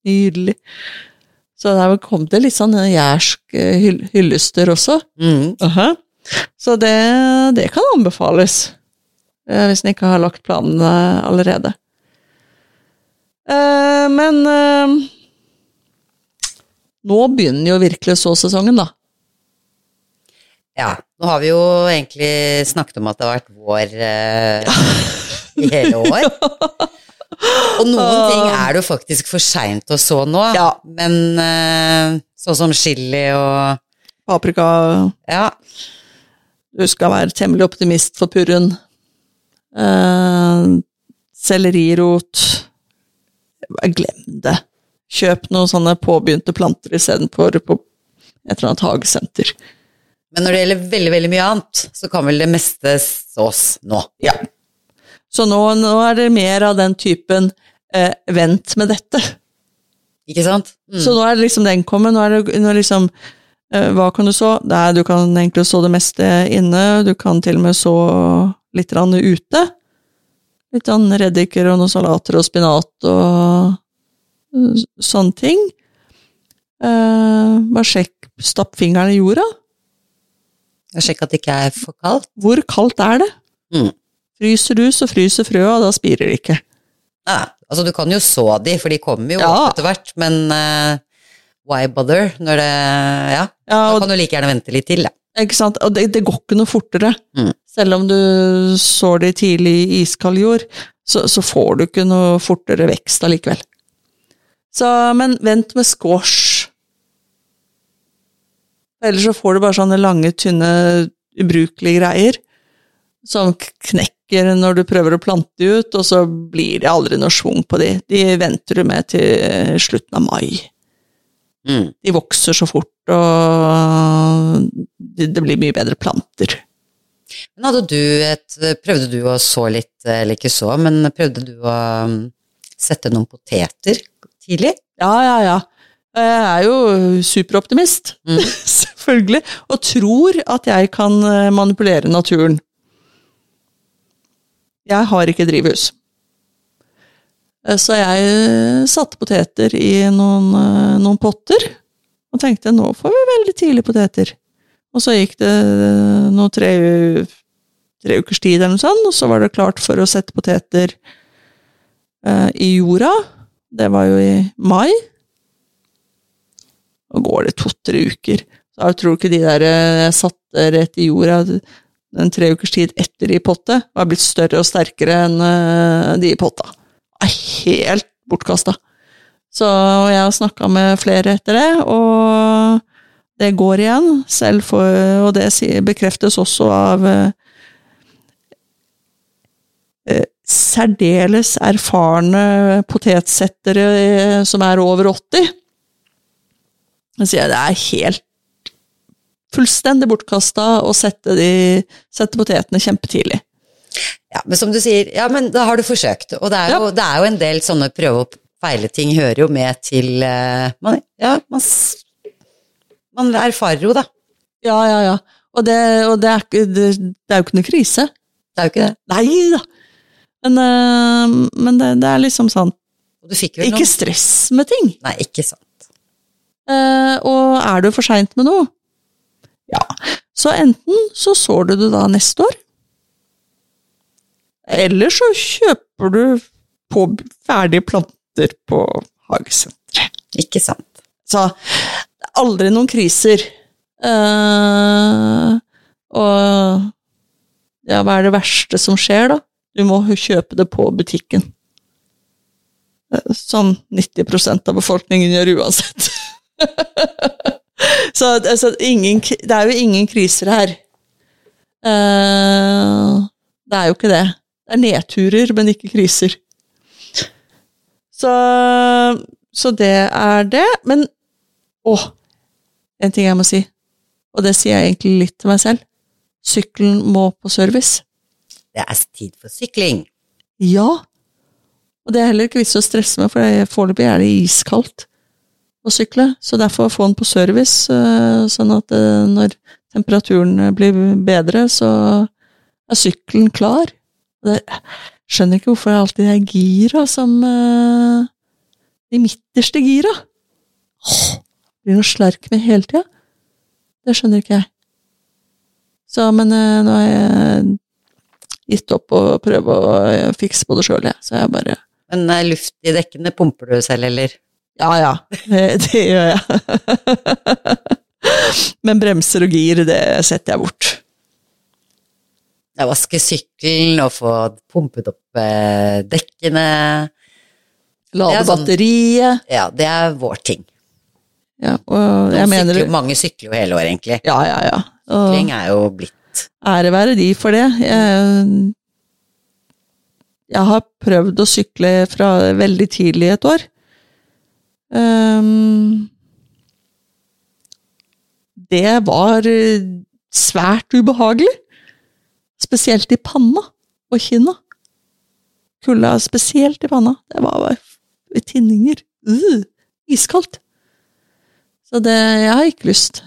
S2: Nydelig. Så der kom det litt sånn jærsk eh, hyll, hyllester også.
S1: Mm.
S2: Aha. Så det, det kan anbefales, eh, hvis en ikke har lagt planene allerede. Men nå begynner jo virkelig så-sesongen, da.
S1: Ja, nå har vi jo egentlig snakket om at det har vært vår eh, i hele år. Og noen ting er det jo faktisk for seint å så nå,
S2: Ja.
S1: men eh, sånn som chili og
S2: Paprika
S1: Ja,
S2: Du skal være temmelig optimist for purren. Eh, sellerirot Glem det. Kjøp noen sånne påbegynte planter istedenfor på et eller annet hagesenter.
S1: men når det gjelder veldig, veldig mye annet, så kan vel det meste sås nå.
S2: Ja. Så nå, nå er det mer av den typen eh, vent med dette.
S1: Ikke sant? Mm.
S2: Så nå er det liksom den kommet. Nå er det nå er liksom eh, Hva kan du så? Nei, du kan egentlig så det meste inne. Du kan til og med så litt ute. Litt sånn reddiker og noen salater og spinat og sånne ting. Eh, bare sjekk, stapp fingeren i jorda.
S1: Og Sjekk at det ikke er for kaldt.
S2: Hvor kaldt er det?
S1: Mm.
S2: Fryser du, så fryser frøa, da spirer det ikke.
S1: Ja, altså du kan jo så de, for de kommer jo
S2: Ja.
S1: opp etter hvert, men uh, why bother når det Ja,
S2: Ja,
S1: da kan du like gjerne vente litt til, da.
S2: Ikke sant? Og det, det går ikke noe fortere.
S1: Mm.
S2: Selv om du sår tidlig i iskald jord, så, så får du ikke noe fortere vekst allikevel. Så, men vent med squash. Ellers så får du bare sånne lange, tynne, ubrukelige greier som knekker når du prøver å plante de ut, og så blir det aldri noe schwung på de. De venter du med til slutten av mai.
S1: Mm.
S2: De vokser så fort, og det, det blir mye bedre planter.
S1: Men hadde du et Prøvde du å så litt, eller ikke så, men prøvde du å um, sette noen poteter tidlig?
S2: Ja, ja, ja. Jeg er jo superoptimist,
S1: Mm.
S2: selvfølgelig, og tror at jeg kan eh, manipulere naturen. Jeg har ikke drivhus. Eh, Så jeg eh, satte poteter i noen, noen potter, og tenkte nå får vi veldig tidlig poteter. Og så gikk det noen noe tre, tre ukers tid eller noe sånt, og så var det klart for å sette poteter eh, i jorda. Det var jo i mai. Og går det to-tre uker, så tror tror ikke de der eh, jeg satte rett i jorda en tre ukers tid etter i potte, var blitt større og sterkere enn eh, de i potta. Er helt bortkasta. Så jeg har snakka med flere etter det, og det går igjen, selv for, og det bekreftes også av eh, særdeles erfarne potetsettere eh, som er over 80. Så jeg det er helt fullstendig bortkasta å sette, de, sette potetene kjempetidlig.
S1: Ja, men som du sier, ja, men da har du forsøkt. Og det er jo, det er jo en del sånne prøve og feile-ting hører jo med til uh, man, Ja, man, man erfarer jo, da.
S2: Ja, ja, ja. Og det, og det, er, det er jo ikke noe krise.
S1: Det er jo ikke det.
S2: Nei da! Men, øh, men det, det er liksom sånn Ikke
S1: noe
S2: stress med ting.
S1: Nei, ikke sant.
S2: Uh, og er du for seint med noe, ja, så enten så sår du det da neste år, eller så kjøper du på ferdige planter på hagesenteret.
S1: Ikke sant.
S2: Så det er aldri noen kriser. Uh, og ja, hva er det verste som skjer, da? Du må kjøpe det på butikken. Eh, Som 90% av befolkningen gjør uansett. Så altså, ingen, det er jo ingen kriser her. Eh, det er jo ikke det. Det er nedturer, men ikke kriser. Så, så det er det. Men å, en ting jeg må si, og det sier jeg egentlig litt til meg selv. Sykkelen må på service.
S1: Det er tid for sykling.
S2: Ja. Og det er heller ikke vits å stresse med, for det- foreløpig er det iskaldt å sykle. Så derfor få den på service, eh, sånn at eh, når temperaturen blir bedre, så er sykkelen klar. Det, jeg skjønner ikke hvorfor det alltid er gira som eh, De midterste gira. Åh, blir noe slerk med hele tida. Det skjønner ikke jeg. Så, men eh, nå er jeg gitt opp å prøve å eh, fikse på det sjøl, jeg. Så jeg bare
S1: Men eh, luft i dekkene pumper du selv, eller?
S2: Ja, ja, det, gjør jeg. Men bremser og gir, det setter jeg bort.
S1: Ja, vaske sykkelen og få pumpet opp eh, dekkene.
S2: Lade
S1: sånn-
S2: batteriet.
S1: Ja, det er vår ting.
S2: Ja, og jeg
S1: Noen
S2: mener
S1: sykler, mange sykler jo hele året, egentlig.
S2: Ja, ja, ja. Og
S1: Sykling er jo blitt
S2: ære være de for det. Jeg, jeg har prøvd å sykle fra veldig tidlig et år. Um, det var svært ubehagelig. Spesielt i panna og kinna. Kulda spesielt i panna. Det var tinninger. Uh, iskaldt. Så det Jeg har ikke lyst.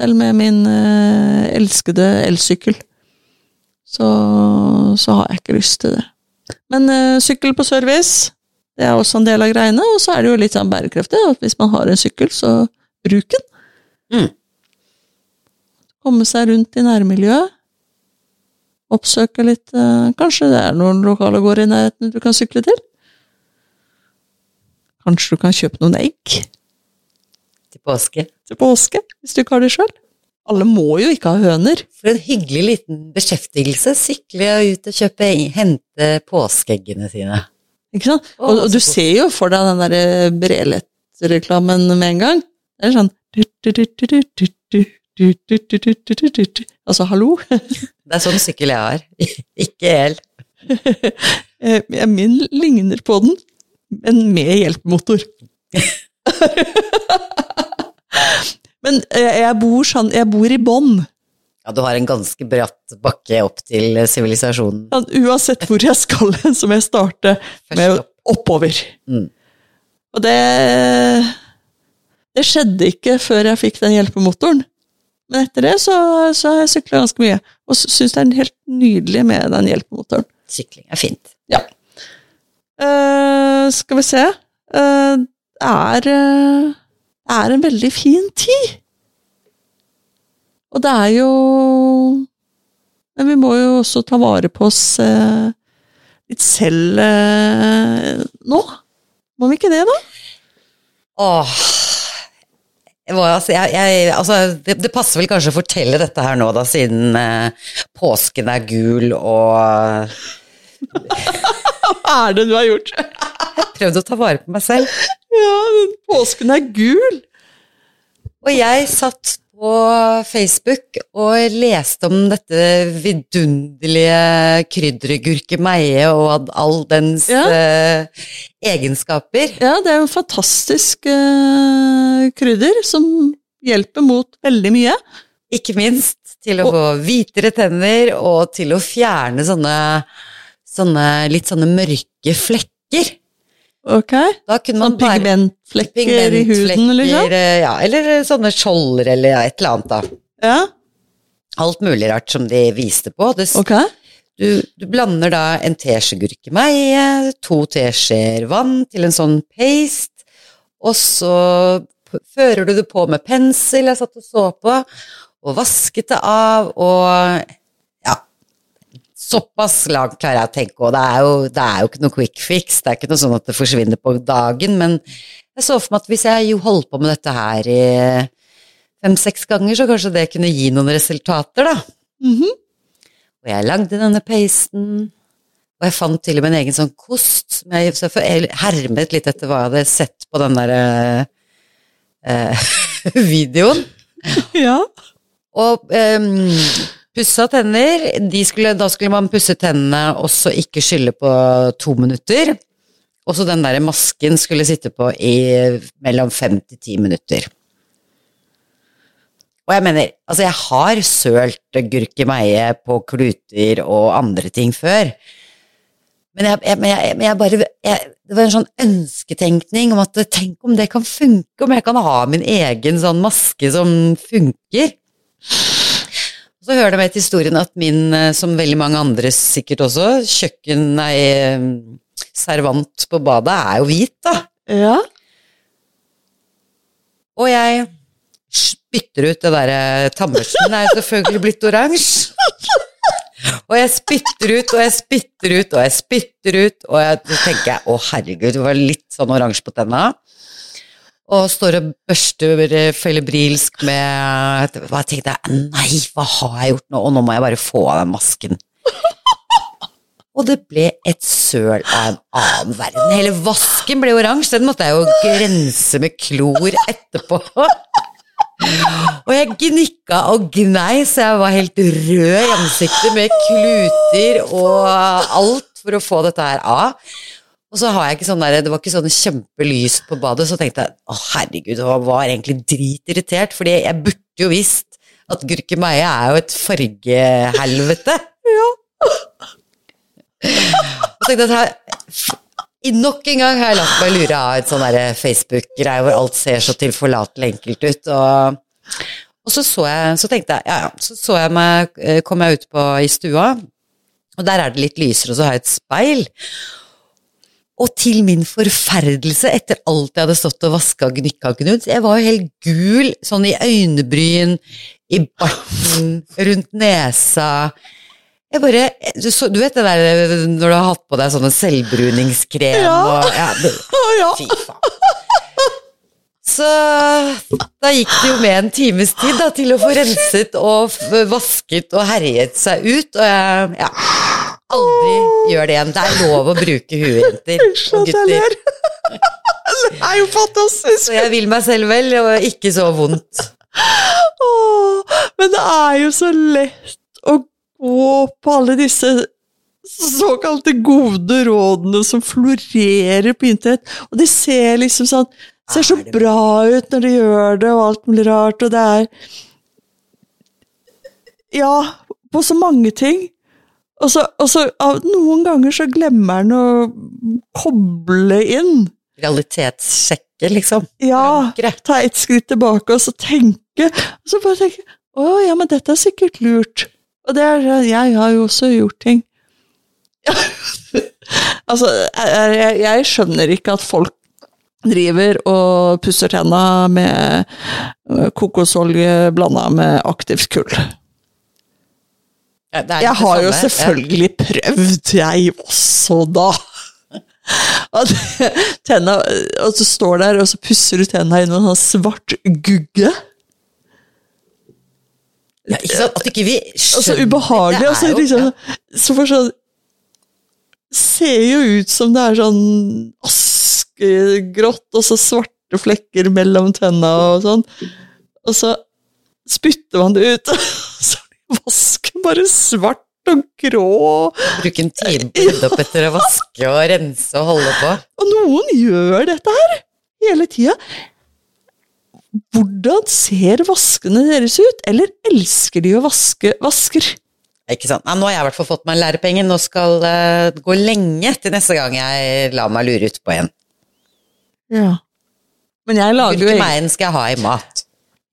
S2: Selv med min eh, elskede elsykkel. Så, så har jeg ikke lyst til det. Men eh, sykkel på service, det er også en del av greiene. Og så er det jo litt sånn bærekraftig at hvis man har en sykkel, så bruk den.
S1: Mm.
S2: Komme seg rundt i nærmiljøet. Oppsøke litt eh, Kanskje det er noen lokale gårder i nærheten du kan sykle til? Kanskje du kan kjøpe noen egg
S1: til påske.
S2: til påske, hvis du ikke har det sjøl? alle må jo ikke ha høner.
S1: For en hyggelig liten beskjeftigelse. Sykle ut og kjøpe, hente påskeeggene sine.
S2: Ikke sant? Og, og du ser jo for deg den derre Brelett-reklamen med en gang. Det er sånn Altså, hallo?
S1: Det er sånn sykkel jeg har. Ikke.
S2: Eh, Min ligner på den, men med hjelpemotor. Men eh, jeg bor, sånn, jeg bor i bånn.
S1: Ja, du har en ganske bratt bakke opp til sivilisasjonen.
S2: Ja, Uansett hvor jeg skal så må jeg starte med oppover.
S1: Mm.
S2: Og det Det skjedde ikke før jeg fikk den hjelpemotoren. Men etter det så, så har jeg sykla ganske mye, og syns det er helt nydelig med den hjelpemotoren.
S1: Sykling er fint.
S2: Ja. Uh, skal vi se Eh, Det er eh, er en veldig fin tid. Og det er jo Men vi må jo også ta vare på oss eh, litt selv eh, nå. Må vi ikke det, da?
S1: Åh. Jeg altså, jeg, jeg, altså, det, det passer vel kanskje å fortelle dette her nå, da, siden eh, påsken er gul og
S2: Hva er det du har gjort?
S1: Jeg prøvd å ta vare på meg selv.
S2: Ja, den påsken er gul!
S1: Og jeg satt på Facebook og leste om dette vidunderlige kryddergurkemeie og all dens
S2: Ja.
S1: eh, egenskaper.
S2: Ja, det er jo fantastisk eh, krydder som hjelper mot veldig mye.
S1: Ikke minst til å få hvitere tenner og til å fjerne sånne, sånne litt sånne mørke flekker.
S2: Ok?
S1: Da kunne man
S2: Sånn pigmentflekker i huden, liksom?
S1: eh, Ja, eller sånne skjolder eller et eller annet, da.
S2: Ja,
S1: Alt mulig rart som de viste på. Det,
S2: ok.
S1: du, du blander da en teskje gurkemeie, to teskjeer vann til en sånn paste, og så fører du det på med pensel, jeg satt og så på, og vasket det av, og såpass langt klarer jeg å tenke, og det er, jo, det er jo ikke noe quick fix, det er ikke noe sånn at det forsvinner på dagen, men jeg så for meg at hvis jeg jo holdt på med dette her i fem-seks ganger, så kanskje det kunne gi noen resultater, da.
S2: Mhm.
S1: Og jeg lagde denne pasten, og jeg fant til og med en egen sånn kost. Som jeg, så jeg hermet litt etter hva jeg hadde sett på den der eh, videoen.
S2: Ja.
S1: Og um, pussa tenner, skulle, da skulle man pusse tennene og så ikke skylle på to minutter. Og så den der masken skulle sitte på i mellom fem til ti minutter. Og jeg mener, altså jeg har sølt gurkemeie på kluter og andre ting før. Men jeg, jeg, jeg, jeg bare Det var en sånn ønsketenkning om at tenk om det kan funke, om jeg kan ha min egen sånn maske som funker. Så hører det med til historien at min, eh, som veldig mange andre sikkert også, kjøkken, nei, eh, servant på badet er jo hvit, da.
S2: Ja.
S1: Og jeg spytter ut det derre tannbørsten er selvfølgelig blitt oransje. Og jeg spytter ut og jeg spytter ut og jeg spytter ut, og jeg, så tenker jeg å herregud, det var litt sånn oransje på tenna. Og står og børster febrilsk med tenkte jeg? Nei, hva har jeg gjort nå? Og nå må jeg bare få av den masken. Og det ble et søl av en annen verden. Hele vasken ble oransje. Den måtte jeg jo rense med klor etterpå. Og jeg gnikka og gnei, så jeg var helt rød i ansiktet med kluter og alt for å få dette her av. Og så har jeg ikke sånn der, Det var ikke sånn kjempelys på badet, så tenkte jeg å herregud, jeg var egentlig dritirritert, fordi jeg burde jo visst at gurkemeie er jo et fargehelvete. ja. Og tenkte at her, nok en gang har jeg latt meg lure av et sånn Facebook-greie hvor alt ser så tilforlatelig enkelt ut. Og, og så, så, jeg, så tenkte jeg, ja ja, så, så jeg meg, eh, kom jeg ut på i stua, og der er det litt lysere, og så har jeg et speil. Og til min forferdelse, etter alt jeg hadde stått og vaska og gnikka og gnudd, jeg var jo helt gul, sånn i øynebryn, i barten, rundt nesa. Jeg bare, du, så, du vet det der når du har hatt på deg sånne selvbruningskrem
S2: Ja.
S1: og ja, det,
S2: ja.
S1: Fy faen. Så da gikk det jo med en times tid da, til å få renset og vasket og herjet seg ut, og jeg ja, aldri gjør det igjen. Det er lov å bruke huet, jenter og gutter.
S2: Det er jo fantastisk!
S1: Så jeg vil meg selv vel, og ikke så vondt.
S2: Åh, men det er jo så lett å gå på alle disse såkalte gode rådene som florerer på internett, og de ser liksom sånn Ser så bra ut når de gjør det, og alt mulig rart, og det er Ja, på så mange ting. Og så, og så noen ganger så glemmer han å koble inn.
S1: Realitetssjekke, liksom.
S2: Ja, ta et skritt tilbake og så tenke. Og så bare tenke Å ja, men dette er sikkert lurt. Og det er Jeg har jo også gjort ting. altså, jeg, jeg, skjønner ikke at folk driver og pusser tenna med øh, kokosolje blanda med aktivt kull.
S1: Ja,
S2: Jeg
S1: har
S2: har jo selvfølgelig prøvd, jeg også, da. At tenna, og så står der, og så pusser du tenna i noen sånn svart gugge.
S1: Ja, ikke sant? At ikke vi
S2: Og så ubehagelig. Og så liksom Så for sånn Ser jo ut som det er sånn askegrått, og så svarte flekker mellom tenna og sånn. Og så spytter man det ut, vasken bare svart og grå.
S1: Bruke en time på å rydde opp etter å vaske og rense og holde på.
S2: Og noen gjør dette her hele tida. Hvordan ser vaskene deres ut? Eller elsker de å vaske vasker?
S1: Ikke sant? Nei, nå har jeg i hvert fall fått meg en lærepenge. Nå skal det gå lenge til neste gang jeg lar meg lure ut på en.
S2: Ja. Men jeg lager jo
S1: Hvilken veien skal jeg ha i mat?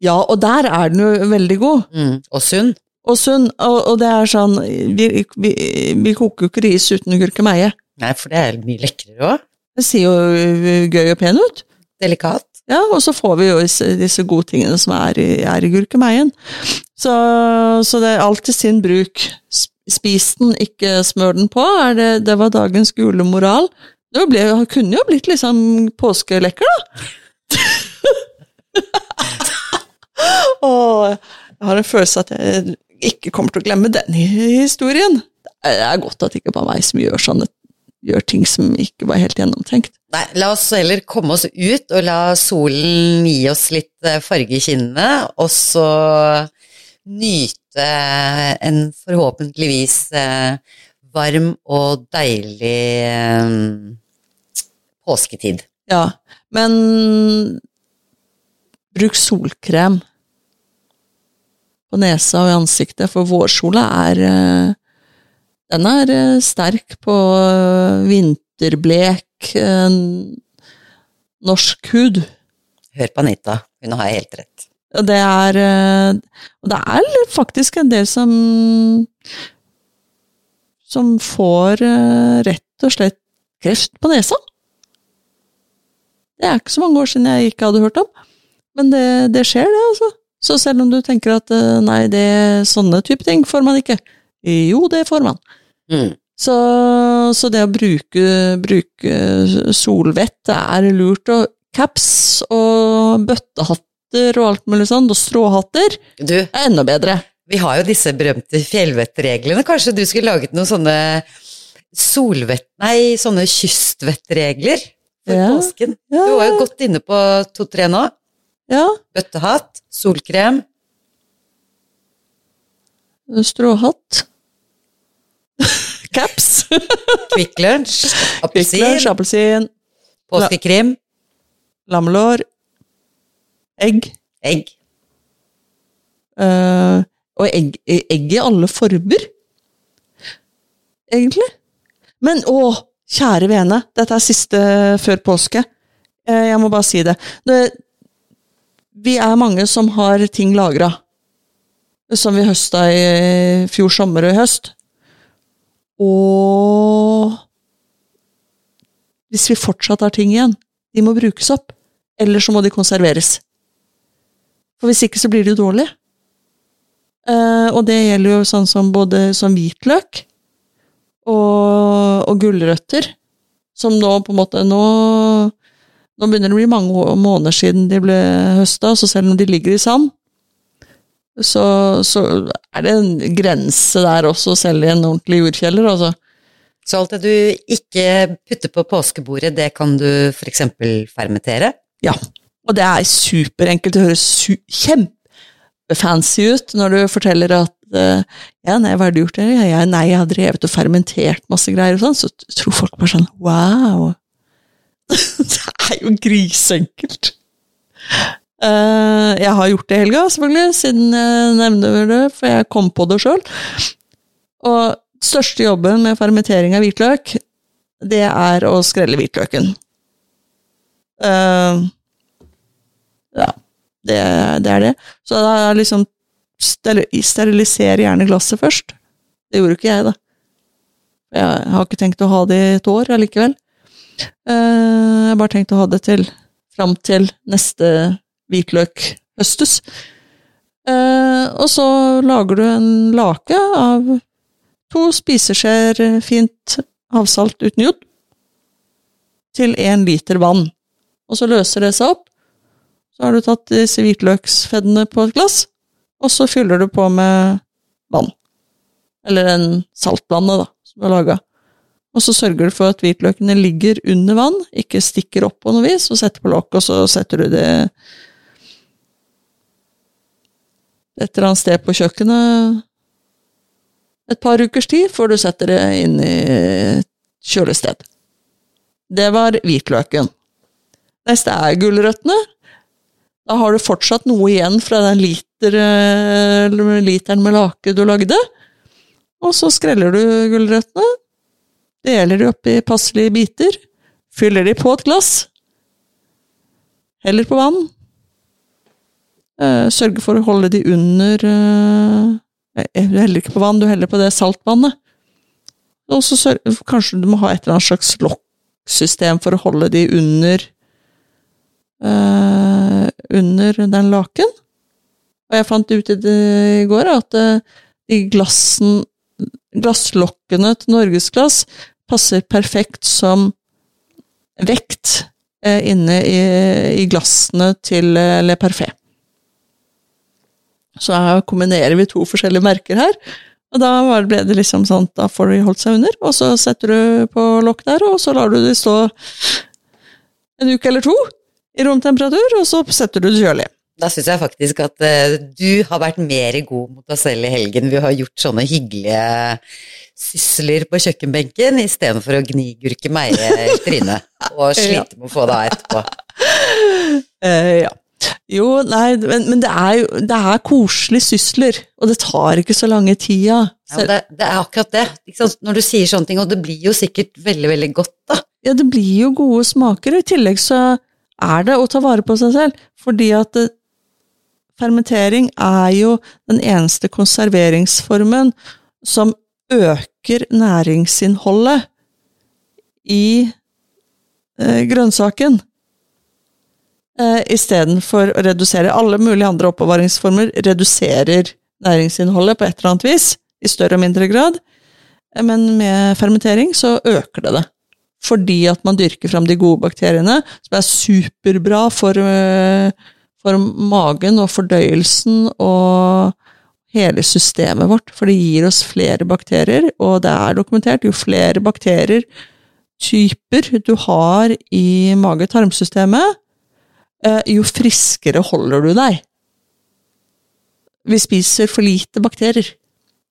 S2: Ja, og der er den jo veldig god.
S1: Mm. Og sunn?
S2: Og sunn. Og, og det er sånn vi, vi, vi koker jo ikke ris uten gurkemeie.
S1: Nei, for det er mye lekrere òg.
S2: Det ser jo gøy og pen ut.
S1: Delikat.
S2: Ja, og så får vi jo disse, gode tingene som er i, er i gurkemeien. Så, så det er alltid sin bruk. Spis den, ikke smør den på. Det, det var dagens gule moral. Det ble, kunne jo blitt liksom påskelekker, da. Åh, jeg har en følelse at jeg ikke kommer til å glemme den historien. Det er godt at det ikke bare meg som gjør sånne gjør ting som ikke var helt gjennomtenkt.
S1: Nei, la oss heller komme oss ut og la solen gi oss litt eh, farge i kinnene, og så nyte en forhåpentligvis eh, varm og deilig eh, påsketid.
S2: Ja, men bruk solkrem på nesa og i ansiktet, for vårsola er eh, Den er eh, sterk på eh, vinterblek norsk hud.
S1: Hør på Anita, hun har helt rett.
S2: Og det er Og det er faktisk en del som som får rett og slett kreft på nesa. Det er ikke så mange år siden jeg ikke hadde hørt om, men det, det skjer, det, altså. Så selv om du tenker at eh, nei, det, sånne type ting får man ikke, jo, det får man.
S1: Mm.
S2: Så, så det å bruke, bruke solvett er lurt, og caps og bøttehatter og alt mulig sånn, og stråhatter
S1: Du,
S2: er enda bedre.
S1: vi har jo disse berømte fjellvettreglene. Kanskje du skulle laget noen sånne solvett... Nei, sånne kystvettregler for
S2: Ja.
S1: påsken.
S2: Ja,
S1: Du var jo godt inne på to-tre nå.
S2: Ja.
S1: Bøttehatt, solkrem.
S2: Stråhatt. Caps.
S1: Kvikk Lunsj, appelsin, påskekrim,
S2: lammelår, egg.
S1: egg.
S2: Uh, og egg, egg i alle former. Egentlig. Men å, kjære vene, dette er siste før påske. Uh, jeg må bare si det. det. Vi er mange som har ting lagra. Som vi høsta i fjor sommer og i høst. Og hvis vi fortsatt har ting igjen, de må brukes opp. Eller så må de konserveres. For hvis ikke så blir de jo dårlige. Eh, og det gjelder jo sånn som både som hvitløk og, og gulrøtter. Som nå på en måte Nå Nå begynner det å bli mange måneder siden de ble høsta, så selv om de ligger i sand, så, så er det en grense der også, selv i en ordentlig jordkjeller, altså.
S1: Så alt det du ikke putter på påskebordet, det kan du f.eks. fermentere?
S2: Ja, og det er superenkelt. Det høres kjempefancy ut når du forteller at eh, ja, nei, hva har du gjort? Ja, nei, jeg har drevet og fermentert masse greier og sånn, så tror folk bare sånn wow. det er jo grisenkelt! Uh, jeg har gjort det i helga, selvfølgelig, siden jeg nevner det, for jeg kom på det sjøl. Og største jobben med fermentering av hvitløk, det er å skrelle hvitløken. Uh, ja, det, det er det. Så da liksom Steriliser gjerne glasset først. Det gjorde ikke jeg, da. Jeg har ikke tenkt å ha det i et år allikevel. Eh, Jeg har bare tenkt å ha det til fram til neste hvitløk høstes. Eh, og så lager du en lake av to spiseskjeer fint havsalt uten jod til én liter vann. Og så løser det seg opp. Så har du tatt disse hvitløksfeddene på et glass, og så fyller du på med vann. Eller en saltvannet, da, som du har laga. Og så sørger du for at hvitløkene ligger under vann, ikke stikker opp på noe vis, og setter på lokk, og så setter du det et eller annet sted på kjøkkenet et par ukers tid, før du setter det inn i kjølested. Det var hvitløken. Neste er gulrøttene. Da har du fortsatt noe igjen fra den liter, eh, literen med lake du lagde. Og så skreller du gulrøttene, deler de opp i passelige biter, fyller de på et glass, heller på vann, eh, sørger for å holde de under eh, Du heller ikke på vann, du heller på det saltvannet. Og så kanskje du må ha et eller annet slags lokksystem for å holde de under eh, under den laken. Og jeg fant ut i det i går at eh, de glassen, glasslokkene til norgesglass passer perfekt som vekt eh, inne i, i glassene til eh, Le Parfait. Så her kombinerer vi to forskjellige merker her. Og da ble det liksom sånn, da får de holdt seg under, og så setter du på lokk der, og så lar du de stå en uke eller to i romtemperatur, og så setter du det kjølig.
S1: Da syns jeg faktisk at eh, du har vært mer god mot deg selv i helgen. Vi har gjort sånne hyggelige sysler på kjøkkenbenken istedenfor å gnigurke Meie i trynet og slite med å få det av etterpå.
S2: Uh, ja. Jo, nei, men, men det er jo det er koselige sysler, og det tar ikke så lange tida.
S1: Ja, det, det er akkurat det. Ikke sant? Når du sier sånne ting, og det blir jo sikkert veldig, veldig godt, da.
S2: Ja, det blir jo gode smaker, og i tillegg så er det å ta vare på seg selv, fordi at eh, fermentering er jo den eneste konserveringsformen som øker næringsinnholdet i eh, grønnsaken. Eh, Istedenfor å redusere alle mulige andre oppbevaringsformer, reduserer næringsinnholdet på et eller annet vis, i større og mindre grad. Eh, Men med fermentering så øker det det. Fordi at man dyrker fram de gode bakteriene, som er superbra for, øh, for magen og fordøyelsen og hele systemet vårt. For det gir oss flere bakterier, og det er dokumentert, jo flere bakterier typer du har i mage-tarmsystemet, eh, jo friskere holder du deg. Vi spiser for lite bakterier.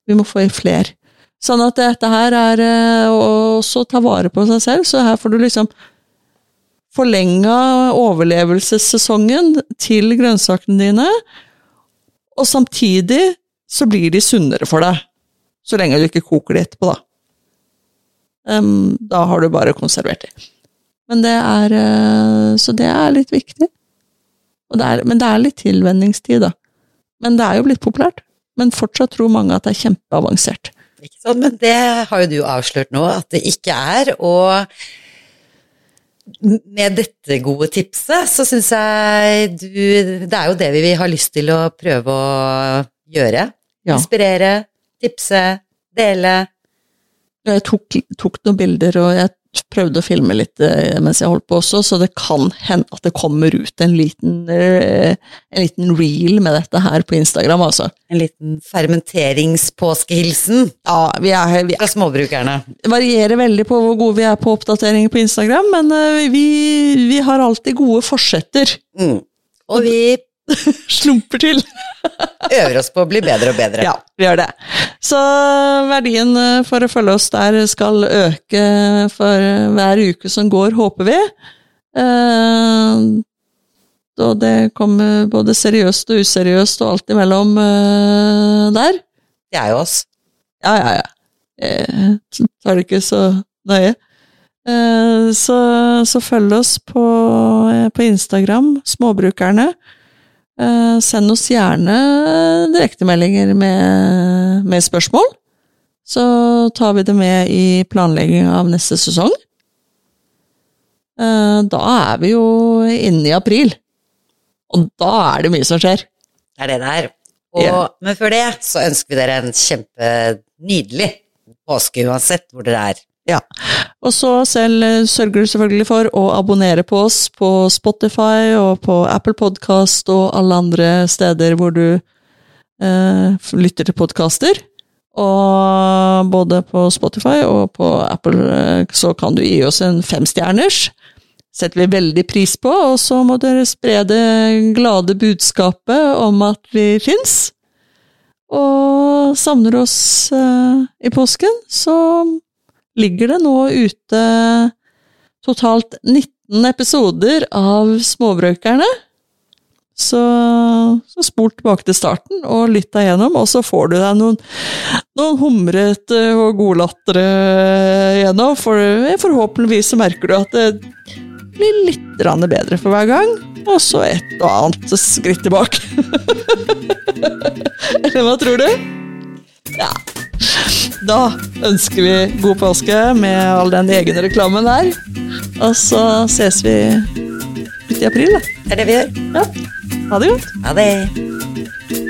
S2: Vi må få i flere. Sånn at dette her er eh, å også ta vare på seg selv, så her får du liksom forlenga overlevelsessesongen til grønnsakene dine, og samtidig så blir de sunnere for deg. Så lenge du ikke koker de etterpå, da. Um, da har du bare konservert de. Men det er eh, Så det er litt viktig. Det er, men det er litt tilvenningstid, da. Men det er jo blitt populært. Men fortsatt tror mange at det er kjempeavansert.
S1: Ikke sant? Men det har jo du avslørt nå at det ikke er, og med dette gode tipset, så syns jeg du Det er jo det vi har lyst til å prøve å gjøre.
S2: Ja.
S1: Inspirere, tipse, dele.
S2: Jeg tok, tok noen bilder, og jeg prøvde å filme litt eh, mens jeg holdt på også, så det kan hende at det kommer ut en liten, eh, en liten reel med dette her på Instagram, altså.
S1: En liten fermenteringspåskehilsen
S2: Ja, vi er, vi
S1: fra småbrukerne.
S2: Det varierer veldig på hvor gode vi er på oppdateringer på Instagram, men eh, vi, vi har alltid gode forsetter.
S1: Mm. Og vi
S2: Slumper til.
S1: øver oss på å bli bedre og bedre.
S2: Ja, vi gjør det. Så verdien eh, for å følge oss der skal øke for hver uke som går, håper vi. Eh, og det kommer både seriøst og useriøst og alt imellom eh, der.
S1: Det er jo oss.
S2: Ja, ja, ja. Jeg tar det ikke så nøye. Eh, Så, så følg oss på, eh, på Instagram, Småbrukerne. Eh, Send oss gjerne direktemeldinger med, med spørsmål. Så tar vi det med i planlegging av neste sesong. Eh, Da er vi jo inne i april. Og da er det mye som skjer.
S1: Det er det det er. Og,
S2: yeah.
S1: Men før det så ønsker vi dere en kjempenydelig påske uansett hvor dere er.
S2: Ja. Og så selv eh, sørger du selvfølgelig for å abonnere på oss på Spotify og på Apple Podcast og alle andre steder hvor du eh, lytter til podkaster. Og både på Spotify og på Apple eh, så kan du gi oss en femstjerners. Setter vi veldig pris på, og så må dere spre det glade budskapet om at vi fins. Og savner oss eh, i påsken, så ligger det nå ute totalt 19 episoder av Småbrøkerne. Så, så spol tilbake til starten og lytt deg gjennom, og så får du deg noen, noen humrete og godlattere gjennom. For forhåpentligvis så merker du at det blir litt bedre for hver gang, og så et og annet skritt tilbake. Eller hva tror du? Ja. Da ønsker vi god påske med all den egne reklamen der. Og så ses vi ute i april, da.
S1: Det er det vi gjør.
S2: Ja. Ha det godt.
S1: Ha det.